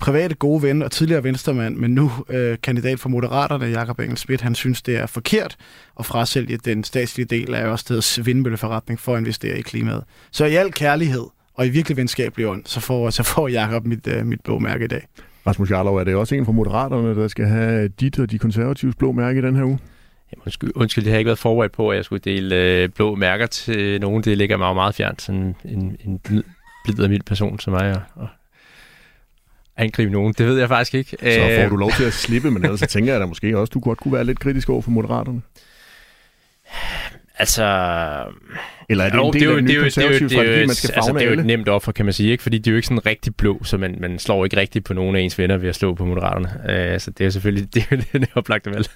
private gode ven og tidligere venstremand, men nu øh, kandidat for Moderaterne, Jakob Engel Schmidt, han synes, det er forkert at frasælge den statslige del af Ørsteds vindmølleforretning for at investere i klimaet. Så i al kærlighed og i virkelig venskabelig ånd, så får, så får Jakob mit, øh, mit blå mærke i dag. Rasmus Jarlov, er det også en fra Moderaterne, der skal have dit og de konservatives blå mærke i den her uge? Jamen, undskyld, undskyld, det har ikke været forberedt på, at jeg skulle dele øh, blå mærker til nogen. Det ligger mig meget fjernt, sådan en, en blid og mild person som mig. Og, angribe nogen. Det ved jeg faktisk ikke. Så får øh, du lov til at slippe, men ellers så tænker jeg da måske også, du godt kunne være lidt kritisk over for Moderaterne. Altså... Eller er det jo, en del det er jo, af den nye konservative strategi, man skal altså, det er jo et nemt offer, kan man sige, ikke? fordi de er jo ikke sådan rigtig blå, så man, man slår ikke rigtig på nogen af ens venner ved at slå på Moderaterne. Uh, så det er selvfølgelig det, er det, det oplagte valg.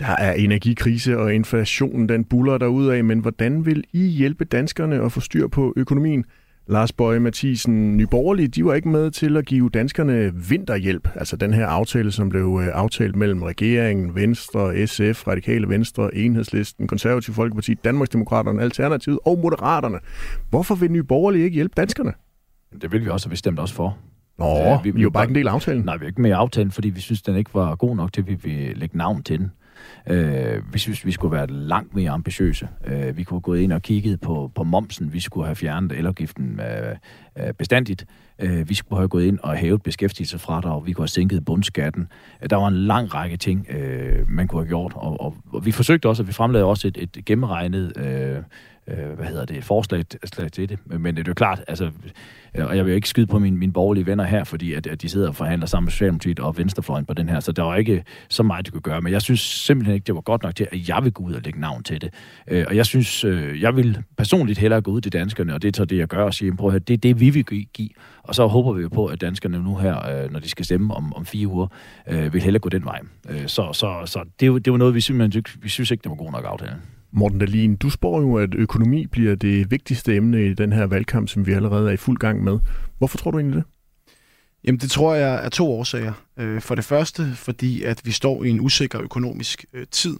Der er energikrise, og inflationen den buller af, men hvordan vil I hjælpe danskerne at få styr på økonomien? Lars Bøje Mathisen, Nyborgerlige, de var ikke med til at give danskerne vinterhjælp, altså den her aftale, som blev øh, aftalt mellem regeringen, Venstre, SF, Radikale Venstre, Enhedslisten, Konservativ Folkeparti, Danmarksdemokraterne, Alternativet og Moderaterne. Hvorfor vil Nyborgerlige ikke hjælpe danskerne? Det vil vi også, og vi stemte også for. Nå, ja, vi, vi er jo bare ikke en del af aftalen. Nej, vi er ikke med i aftalen, fordi vi synes, den ikke var god nok til, at vi vil lægge navn til den. Øh, vi synes, vi skulle være langt mere ambitiøse. Øh, vi kunne have gået ind og kigget på, på momsen. Vi skulle have fjernet elafgiften. Øh, øh bestandigt. Øh, vi skulle have gået ind og hævet beskæftigelsesfradrag, vi kunne have sænket bundskatten. Øh, der var en lang række ting, øh, man kunne have gjort, og, og, og vi forsøgte også, at vi fremlagde også et, et gennemregnet øh, øh, hvad hedder det, forslag til det. Men det er jo klart, altså, øh, og jeg vil jo ikke skyde på mine, mine borgerlige venner her, fordi at, at de sidder og forhandler sammen med Socialdemokratiet og Venstrefløjen på den her, så der var ikke så meget, de kunne gøre. Men jeg synes simpelthen ikke, det var godt nok til, at jeg vil gå ud og lægge navn til det. Øh, og jeg synes, øh, jeg vil personligt hellere gå ud til danskerne, og det er det, jeg gør, og sige, prøv at høre, det er det, vi vil give. Og så håber vi jo på, at danskerne nu her, øh, når de skal stemme om, om fire uger, øh, vil hellere gå den vej. Øh, så så, så det, det var noget, vi simpelthen vi synes ikke, det var god nok aftale. Morten Dahlin, du spår jo, at økonomi bliver det vigtigste emne i den her valgkamp, som vi allerede er i fuld gang med. Hvorfor tror du egentlig det? Jamen det tror jeg er to årsager. Øh, for det første, fordi at vi står i en usikker økonomisk øh, tid.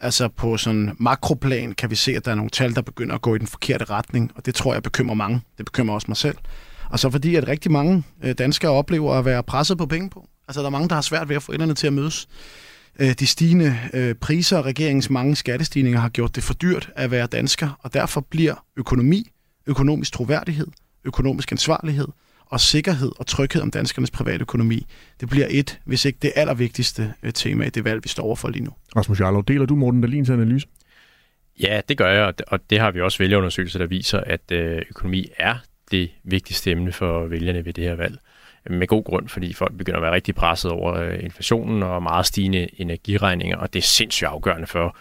Altså på sådan makroplan kan vi se, at der er nogle tal, der begynder at gå i den forkerte retning, og det tror jeg bekymrer mange. Det bekymrer også mig selv. Og så fordi, at rigtig mange øh, danskere oplever at være presset på penge på. Altså der er mange, der har svært ved at få enderne til at mødes. Øh, de stigende øh, priser og regeringens mange skattestigninger har gjort det for dyrt at være dansker, og derfor bliver økonomi, økonomisk troværdighed, økonomisk ansvarlighed og sikkerhed og tryghed om danskernes private økonomi, det bliver et, hvis ikke det allervigtigste øh, tema i det valg, vi står overfor lige nu. Rasmus Jarlov, deler du Morten Dahlins analyse? Ja, det gør jeg, og det har vi også vælgerundersøgelser, der viser, at økonomi er det vigtigste emne for vælgerne ved det her valg med god grund, fordi folk begynder at være rigtig presset over øh, inflationen og meget stigende energiregninger, og det er sindssygt afgørende for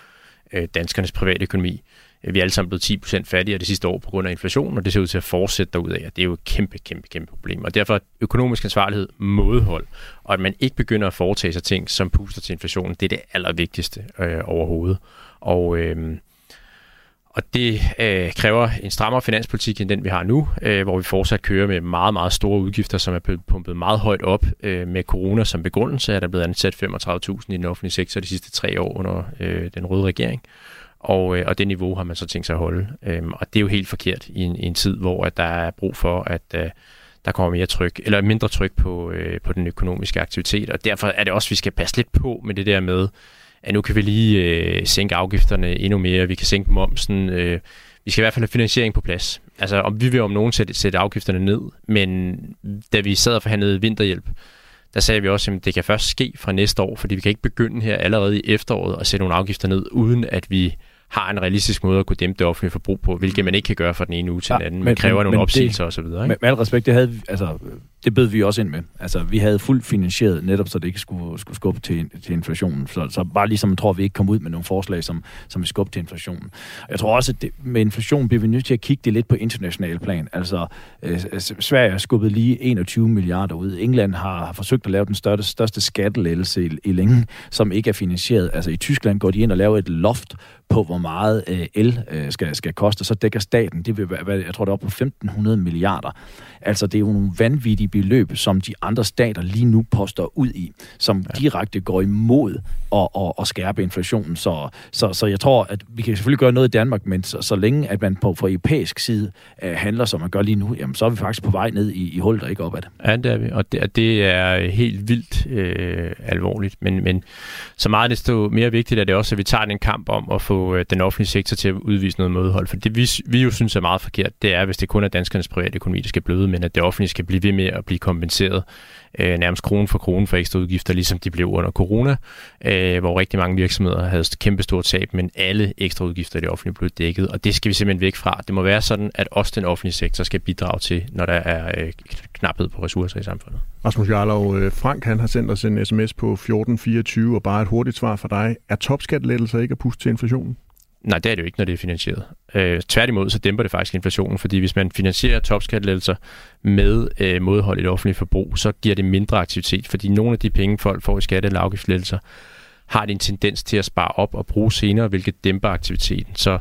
øh, danskernes private økonomi. Vi er alle sammen blevet 10% fattigere det sidste år på grund af inflationen, og det ser ud til at fortsætte derudad, og det er jo et kæmpe, kæmpe, kæmpe problem. Og derfor økonomisk ansvarlighed, mådehold, og at man ikke begynder at foretage sig ting, som puster til inflationen, det er det allervigtigste øh, overhovedet. Og øh, og det øh, kræver en strammere finanspolitik end den, vi har nu, øh, hvor vi fortsat kører med meget, meget store udgifter, som er blevet pumpet meget højt op øh, med corona som begrundelse, er der blevet ansat 35.000 i den offentlige sektor de sidste tre år under øh, den røde regering. Og, øh, og det niveau har man så tænkt sig at holde. Øh, og det er jo helt forkert i en, i en tid, hvor at der er brug for, at øh, der kommer mere tryk, eller mindre tryk på, øh, på den økonomiske aktivitet. Og derfor er det også, at vi skal passe lidt på med det der med, at nu kan vi lige øh, sænke afgifterne endnu mere, vi kan sænke momsen, øh, vi skal i hvert fald have finansiering på plads. Altså, om vi vil om nogen sætte, sætte afgifterne ned, men da vi sad og forhandlede vinterhjælp, der sagde vi også, at det kan først ske fra næste år, fordi vi kan ikke begynde her allerede i efteråret at sætte nogle afgifter ned, uden at vi har en realistisk måde at kunne dæmpe det offentlige forbrug på, hvilket man ikke kan gøre fra den ene uge til ja, den anden. Man kræver men, nogle opsigelser osv. Med, med al respekt, det havde altså, det bød vi også ind med. Altså, vi havde fuldt finansieret, netop så det ikke skulle, skulle skubbe til, til inflationen. Så, så bare ligesom tror, vi ikke kom ud med nogle forslag, som, som vil skubbe til inflationen. Jeg tror også, at det, med inflation bliver vi nødt til at kigge det lidt på international plan. Altså, øh, altså, Sverige har skubbet lige 21 milliarder ud. England har, har forsøgt at lave den største, største skattelettelse i, i længe, som ikke er finansieret. Altså, i Tyskland går de ind og laver et loft på, hvor meget øh, el øh, skal, skal koste, så dækker staten, det vil være, jeg tror, det er op på 1.500 milliarder. Altså, det er jo nogle vanvittige beløb, som de andre stater lige nu poster ud i, som ja. direkte går imod at, at, at skærpe inflationen. Så, så, så jeg tror, at vi kan selvfølgelig gøre noget i Danmark, men så, så længe at man på fra europæisk side uh, handler, som man gør lige nu, jamen, så er vi faktisk på vej ned i, i hullet og ikke opad. Ja, det er vi, og det, det er helt vildt øh, alvorligt. Men, men så meget desto mere vigtigt er det også, at vi tager den kamp om at få øh, den offentlige sektor til at udvise noget modhold. For det vi, vi jo synes er meget forkert, det er, hvis det kun er danskernes private økonomi, der skal bløde, men at det offentlige skal blive ved med at blive kompenseret øh, nærmest krone for krone for ekstra udgifter, ligesom de blev under corona, øh, hvor rigtig mange virksomheder havde kæmpe stort tab, men alle ekstra udgifter i det offentlige blev dækket, og det skal vi simpelthen væk fra. Det må være sådan, at også den offentlige sektor skal bidrage til, når der er øh, knaphed på ressourcer i samfundet. Rasmus Jarlov, øh, Frank han har sendt os en sms på 1424, og bare et hurtigt svar fra dig. Er topskattelettelser ikke at puste til inflationen? Nej, det er det jo ikke, når det er finansieret. Øh, tværtimod, så dæmper det faktisk inflationen, fordi hvis man finansierer topskattelettelser med øh, modhold i det offentlige forbrug, så giver det mindre aktivitet, fordi nogle af de penge, folk får i skatte- eller afgiftslettelser, har det en tendens til at spare op og bruge senere, hvilket dæmper aktiviteten. Så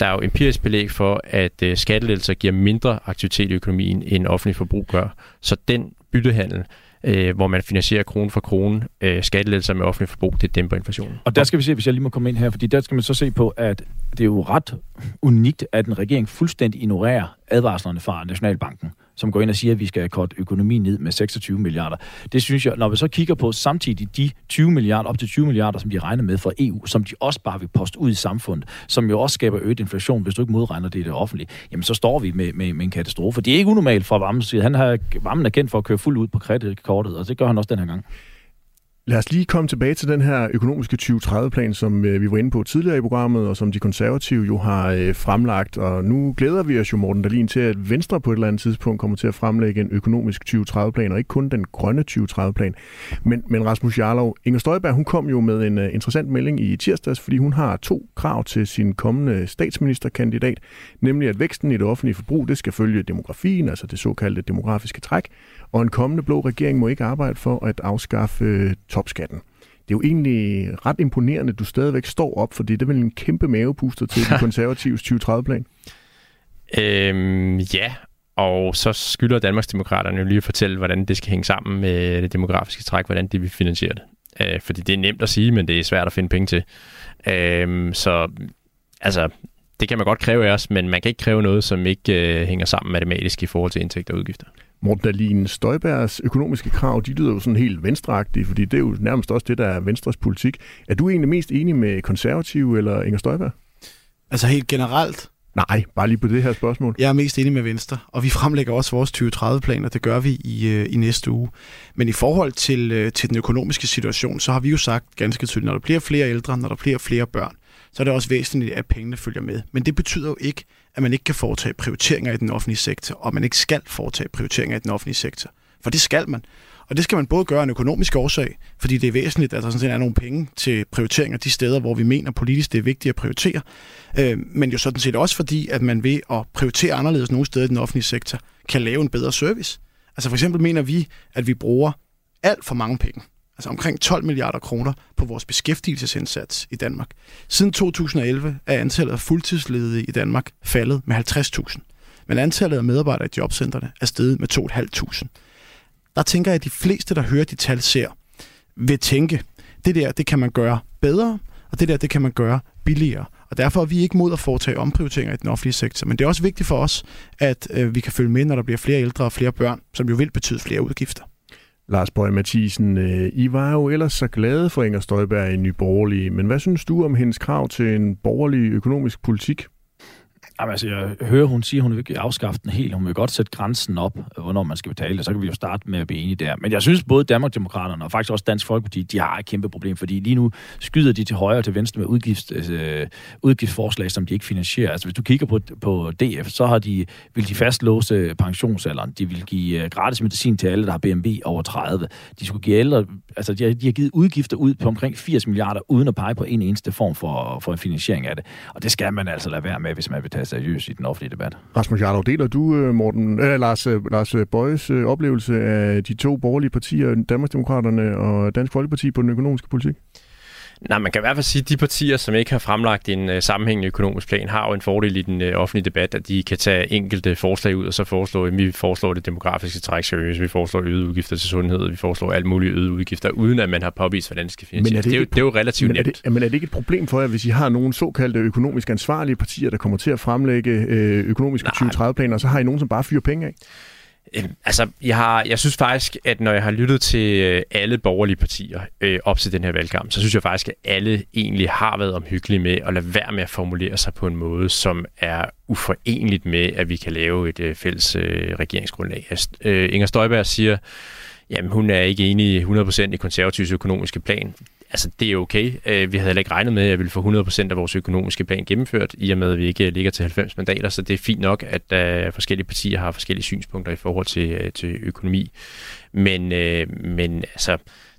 der er jo empirisk belæg for, at øh, skattelettelser giver mindre aktivitet i økonomien, end offentlig forbrug gør. Så den byttehandel, øh, hvor man finansierer krone for krone øh, skattelettelser med offentlig forbrug, det dæmper inflationen. Og der skal vi se, hvis jeg lige må komme ind her, fordi der skal man så se på, at det er jo ret unikt, at en regering fuldstændig ignorerer advarslerne fra Nationalbanken som går ind og siger, at vi skal kort økonomien ned med 26 milliarder. Det synes jeg, når vi så kigger på samtidig de 20 milliarder, op til 20 milliarder, som de regner med fra EU, som de også bare vil poste ud i samfundet, som jo også skaber øget inflation, hvis du ikke modregner det i det offentlige, jamen så står vi med, med, med en katastrofe. Det er ikke unormalt for Vammen. Han har, Vammen er kendt for at køre fuldt ud på kreditkortet, og det gør han også den her gang. Lad os lige komme tilbage til den her økonomiske 2030-plan, som øh, vi var inde på tidligere i programmet, og som de konservative jo har øh, fremlagt. Og nu glæder vi os jo, Morten Dahlin, til, at Venstre på et eller andet tidspunkt kommer til at fremlægge en økonomisk 2030-plan, og ikke kun den grønne 2030-plan. Men, men Rasmus Jarlov, Inger Støjberg, hun kom jo med en uh, interessant melding i tirsdags, fordi hun har to krav til sin kommende statsministerkandidat, nemlig at væksten i det offentlige forbrug, det skal følge demografien, altså det såkaldte demografiske træk, og en kommende blå regering må ikke arbejde for at afskaffe øh, topskatten. Det er jo egentlig ret imponerende, at du stadigvæk står op, fordi det er vel en kæmpe mavepuster til de konservatives 2030-plan. Øhm, ja, og så skylder Danmarksdemokraterne jo lige at fortælle, hvordan det skal hænge sammen med det demografiske træk, hvordan de vil finansiere det. Øh, fordi det er nemt at sige, men det er svært at finde penge til. Øh, så altså, det kan man godt kræve af os, men man kan ikke kræve noget, som ikke øh, hænger sammen matematisk i forhold til indtægter og udgifter. Morten Dahlin, Støjbergs økonomiske krav, de lyder jo sådan helt venstreagtige, fordi det er jo nærmest også det, der er Venstres politik. Er du egentlig mest enig med konservative eller Inger Støjberg? Altså helt generelt? Nej, bare lige på det her spørgsmål. Jeg er mest enig med Venstre, og vi fremlægger også vores 2030-planer, det gør vi i, øh, i næste uge. Men i forhold til, øh, til den økonomiske situation, så har vi jo sagt ganske tydeligt, når der bliver flere ældre, når der bliver flere børn, så er det også væsentligt, at pengene følger med. Men det betyder jo ikke, at man ikke kan foretage prioriteringer i den offentlige sektor, og man ikke skal foretage prioriteringer i den offentlige sektor. For det skal man. Og det skal man både gøre en økonomisk årsag, fordi det er væsentligt, at der sådan set er nogle penge til prioriteringer de steder, hvor vi mener politisk, det er vigtigt at prioritere. Øh, men jo sådan set også fordi, at man ved at prioritere anderledes nogle steder i den offentlige sektor, kan lave en bedre service. Altså for eksempel mener vi, at vi bruger alt for mange penge altså omkring 12 milliarder kroner på vores beskæftigelsesindsats i Danmark. Siden 2011 er antallet af fuldtidsledige i Danmark faldet med 50.000. Men antallet af medarbejdere i jobcentrene er steget med 2.500. Der tænker jeg, at de fleste, der hører de tal, ser, vil tænke, det der, det kan man gøre bedre, og det der, det kan man gøre billigere. Og derfor er vi ikke mod at foretage omprioriteringer i den offentlige sektor. Men det er også vigtigt for os, at øh, vi kan følge med, når der bliver flere ældre og flere børn, som jo vil betyde flere udgifter. Lars Bøge Mathisen, øh, I var jo ellers så glade for Inger Støjberg i Ny Borgerlige, men hvad synes du om hendes krav til en borgerlig økonomisk politik? Jamen, altså, jeg hører, hun siger, hun vil ikke afskaffe den helt. Hun vil godt sætte grænsen op, øh, hvornår man skal betale, og så kan vi jo starte med at blive enige der. Men jeg synes, både Danmarksdemokraterne og faktisk også Dansk Folkeparti, de har et kæmpe problem, fordi lige nu skyder de til højre og til venstre med udgift, øh, altså, udgiftsforslag, som de ikke finansierer. Altså, hvis du kigger på, på DF, så har de, vil de fastlåse pensionsalderen. De vil give øh, gratis medicin til alle, der har BMB over 30. De skulle give ældre, altså de har, de har givet udgifter ud på omkring 80 milliarder, uden at pege på en eneste form for, for en finansiering af det. Og det skal man altså lade være med, hvis man vil tage tage seriøst i den offentlige debat. Rasmus Jarlov, deler du øh, Morten, øh, Lars, øh, Lars øh, Bøjes øh, oplevelse af de to borgerlige partier, Danmarksdemokraterne og Dansk Folkeparti på den økonomiske politik? Nej, man kan i hvert fald sige, at de partier, som ikke har fremlagt en uh, sammenhængende økonomisk plan, har jo en fordel i den uh, offentlige debat, at de kan tage enkelte forslag ud og så foreslå, at vi foreslår det demografiske træk seriøst, vi foreslår øgede udgifter til sundhed, vi foreslår alt mulige øgede udgifter, uden at man har påvist, hvordan det skal finansieres. Men er det, det, er jo, det er jo relativt men er nemt. Det, men er det ikke et problem for jer, hvis I har nogle såkaldte økonomisk ansvarlige partier, der kommer til at fremlægge øh, økonomiske 2030-planer, og så har I nogen, som bare fyrer penge af? Øh, altså, jeg, har, jeg synes faktisk, at når jeg har lyttet til øh, alle borgerlige partier øh, op til den her valgkamp, så synes jeg faktisk, at alle egentlig har været omhyggelige med at lade være med at formulere sig på en måde, som er uforenligt med, at vi kan lave et øh, fælles øh, regeringsgrundlag. Øh, Inger Støjberg siger, Jamen, hun er ikke enig 100% i konservativs økonomiske plan altså, det er okay. Øh, vi havde heller ikke regnet med, at jeg ville få 100% af vores økonomiske plan gennemført, i og med, at vi ikke ligger til 90 mandater, så det er fint nok, at øh, forskellige partier har forskellige synspunkter i forhold til, øh, til økonomi. Men, øh, men altså,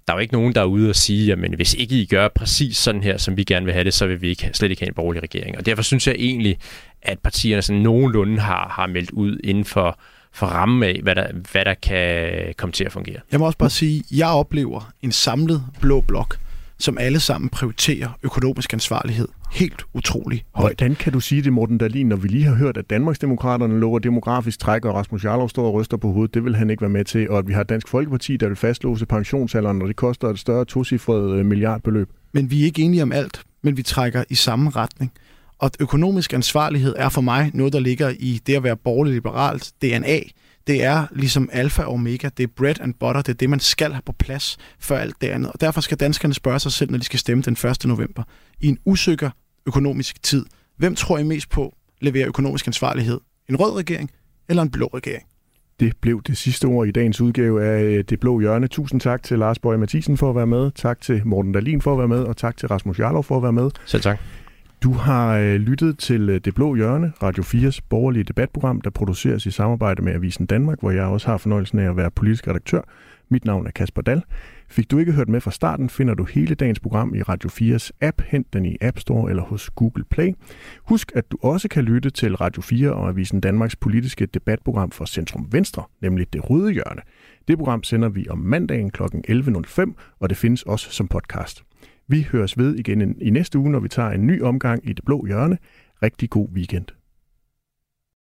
der er jo ikke nogen, der er ude og sige, at hvis ikke I gør præcis sådan her, som vi gerne vil have det, så vil vi ikke, slet ikke have en borgerlig regering. Og derfor synes jeg egentlig, at partierne sådan nogenlunde har, har meldt ud inden for, for rammen af, hvad der, hvad der kan komme til at fungere. Jeg må også bare sige, at jeg oplever en samlet blå blok, som alle sammen prioriterer økonomisk ansvarlighed helt utrolig højt. Hvordan kan du sige det, Morten Dahlin, når vi lige har hørt, at Danmarksdemokraterne lover demografisk træk, og Rasmus Jarlov står og ryster på hovedet, det vil han ikke være med til, og at vi har Dansk Folkeparti, der vil fastlåse pensionsalderen, og det koster et større tocifret øh, milliardbeløb. Men vi er ikke enige om alt, men vi trækker i samme retning. Og økonomisk ansvarlighed er for mig noget, der ligger i det at være borgerlig liberalt DNA. Det er ligesom alfa og omega, det er bread and butter, det er det, man skal have på plads for alt det andet. Og derfor skal danskerne spørge sig selv, når de skal stemme den 1. november, i en usikker økonomisk tid. Hvem tror I mest på leverer økonomisk ansvarlighed? En rød regering eller en blå regering? Det blev det sidste ord i dagens udgave af øh, Det Blå Hjørne. Tusind tak til Lars Bøge Mathisen for at være med. Tak til Morten Dalin for at være med, og tak til Rasmus Jarlov for at være med. Selv tak. Du har øh, lyttet til øh, Det Blå Hjørne, Radio 4's borgerlige debatprogram, der produceres i samarbejde med Avisen Danmark, hvor jeg også har fornøjelsen af at være politisk redaktør. Mit navn er Kasper Dal. Fik du ikke hørt med fra starten, finder du hele dagens program i Radio 4's app. Hent den i App Store eller hos Google Play. Husk, at du også kan lytte til Radio 4 og Avisen Danmarks politiske debatprogram for Centrum Venstre, nemlig Det Røde Hjørne. Det program sender vi om mandagen kl. 11.05, og det findes også som podcast. Vi høres ved igen i næste uge, når vi tager en ny omgang i Det Blå Hjørne. Rigtig god weekend.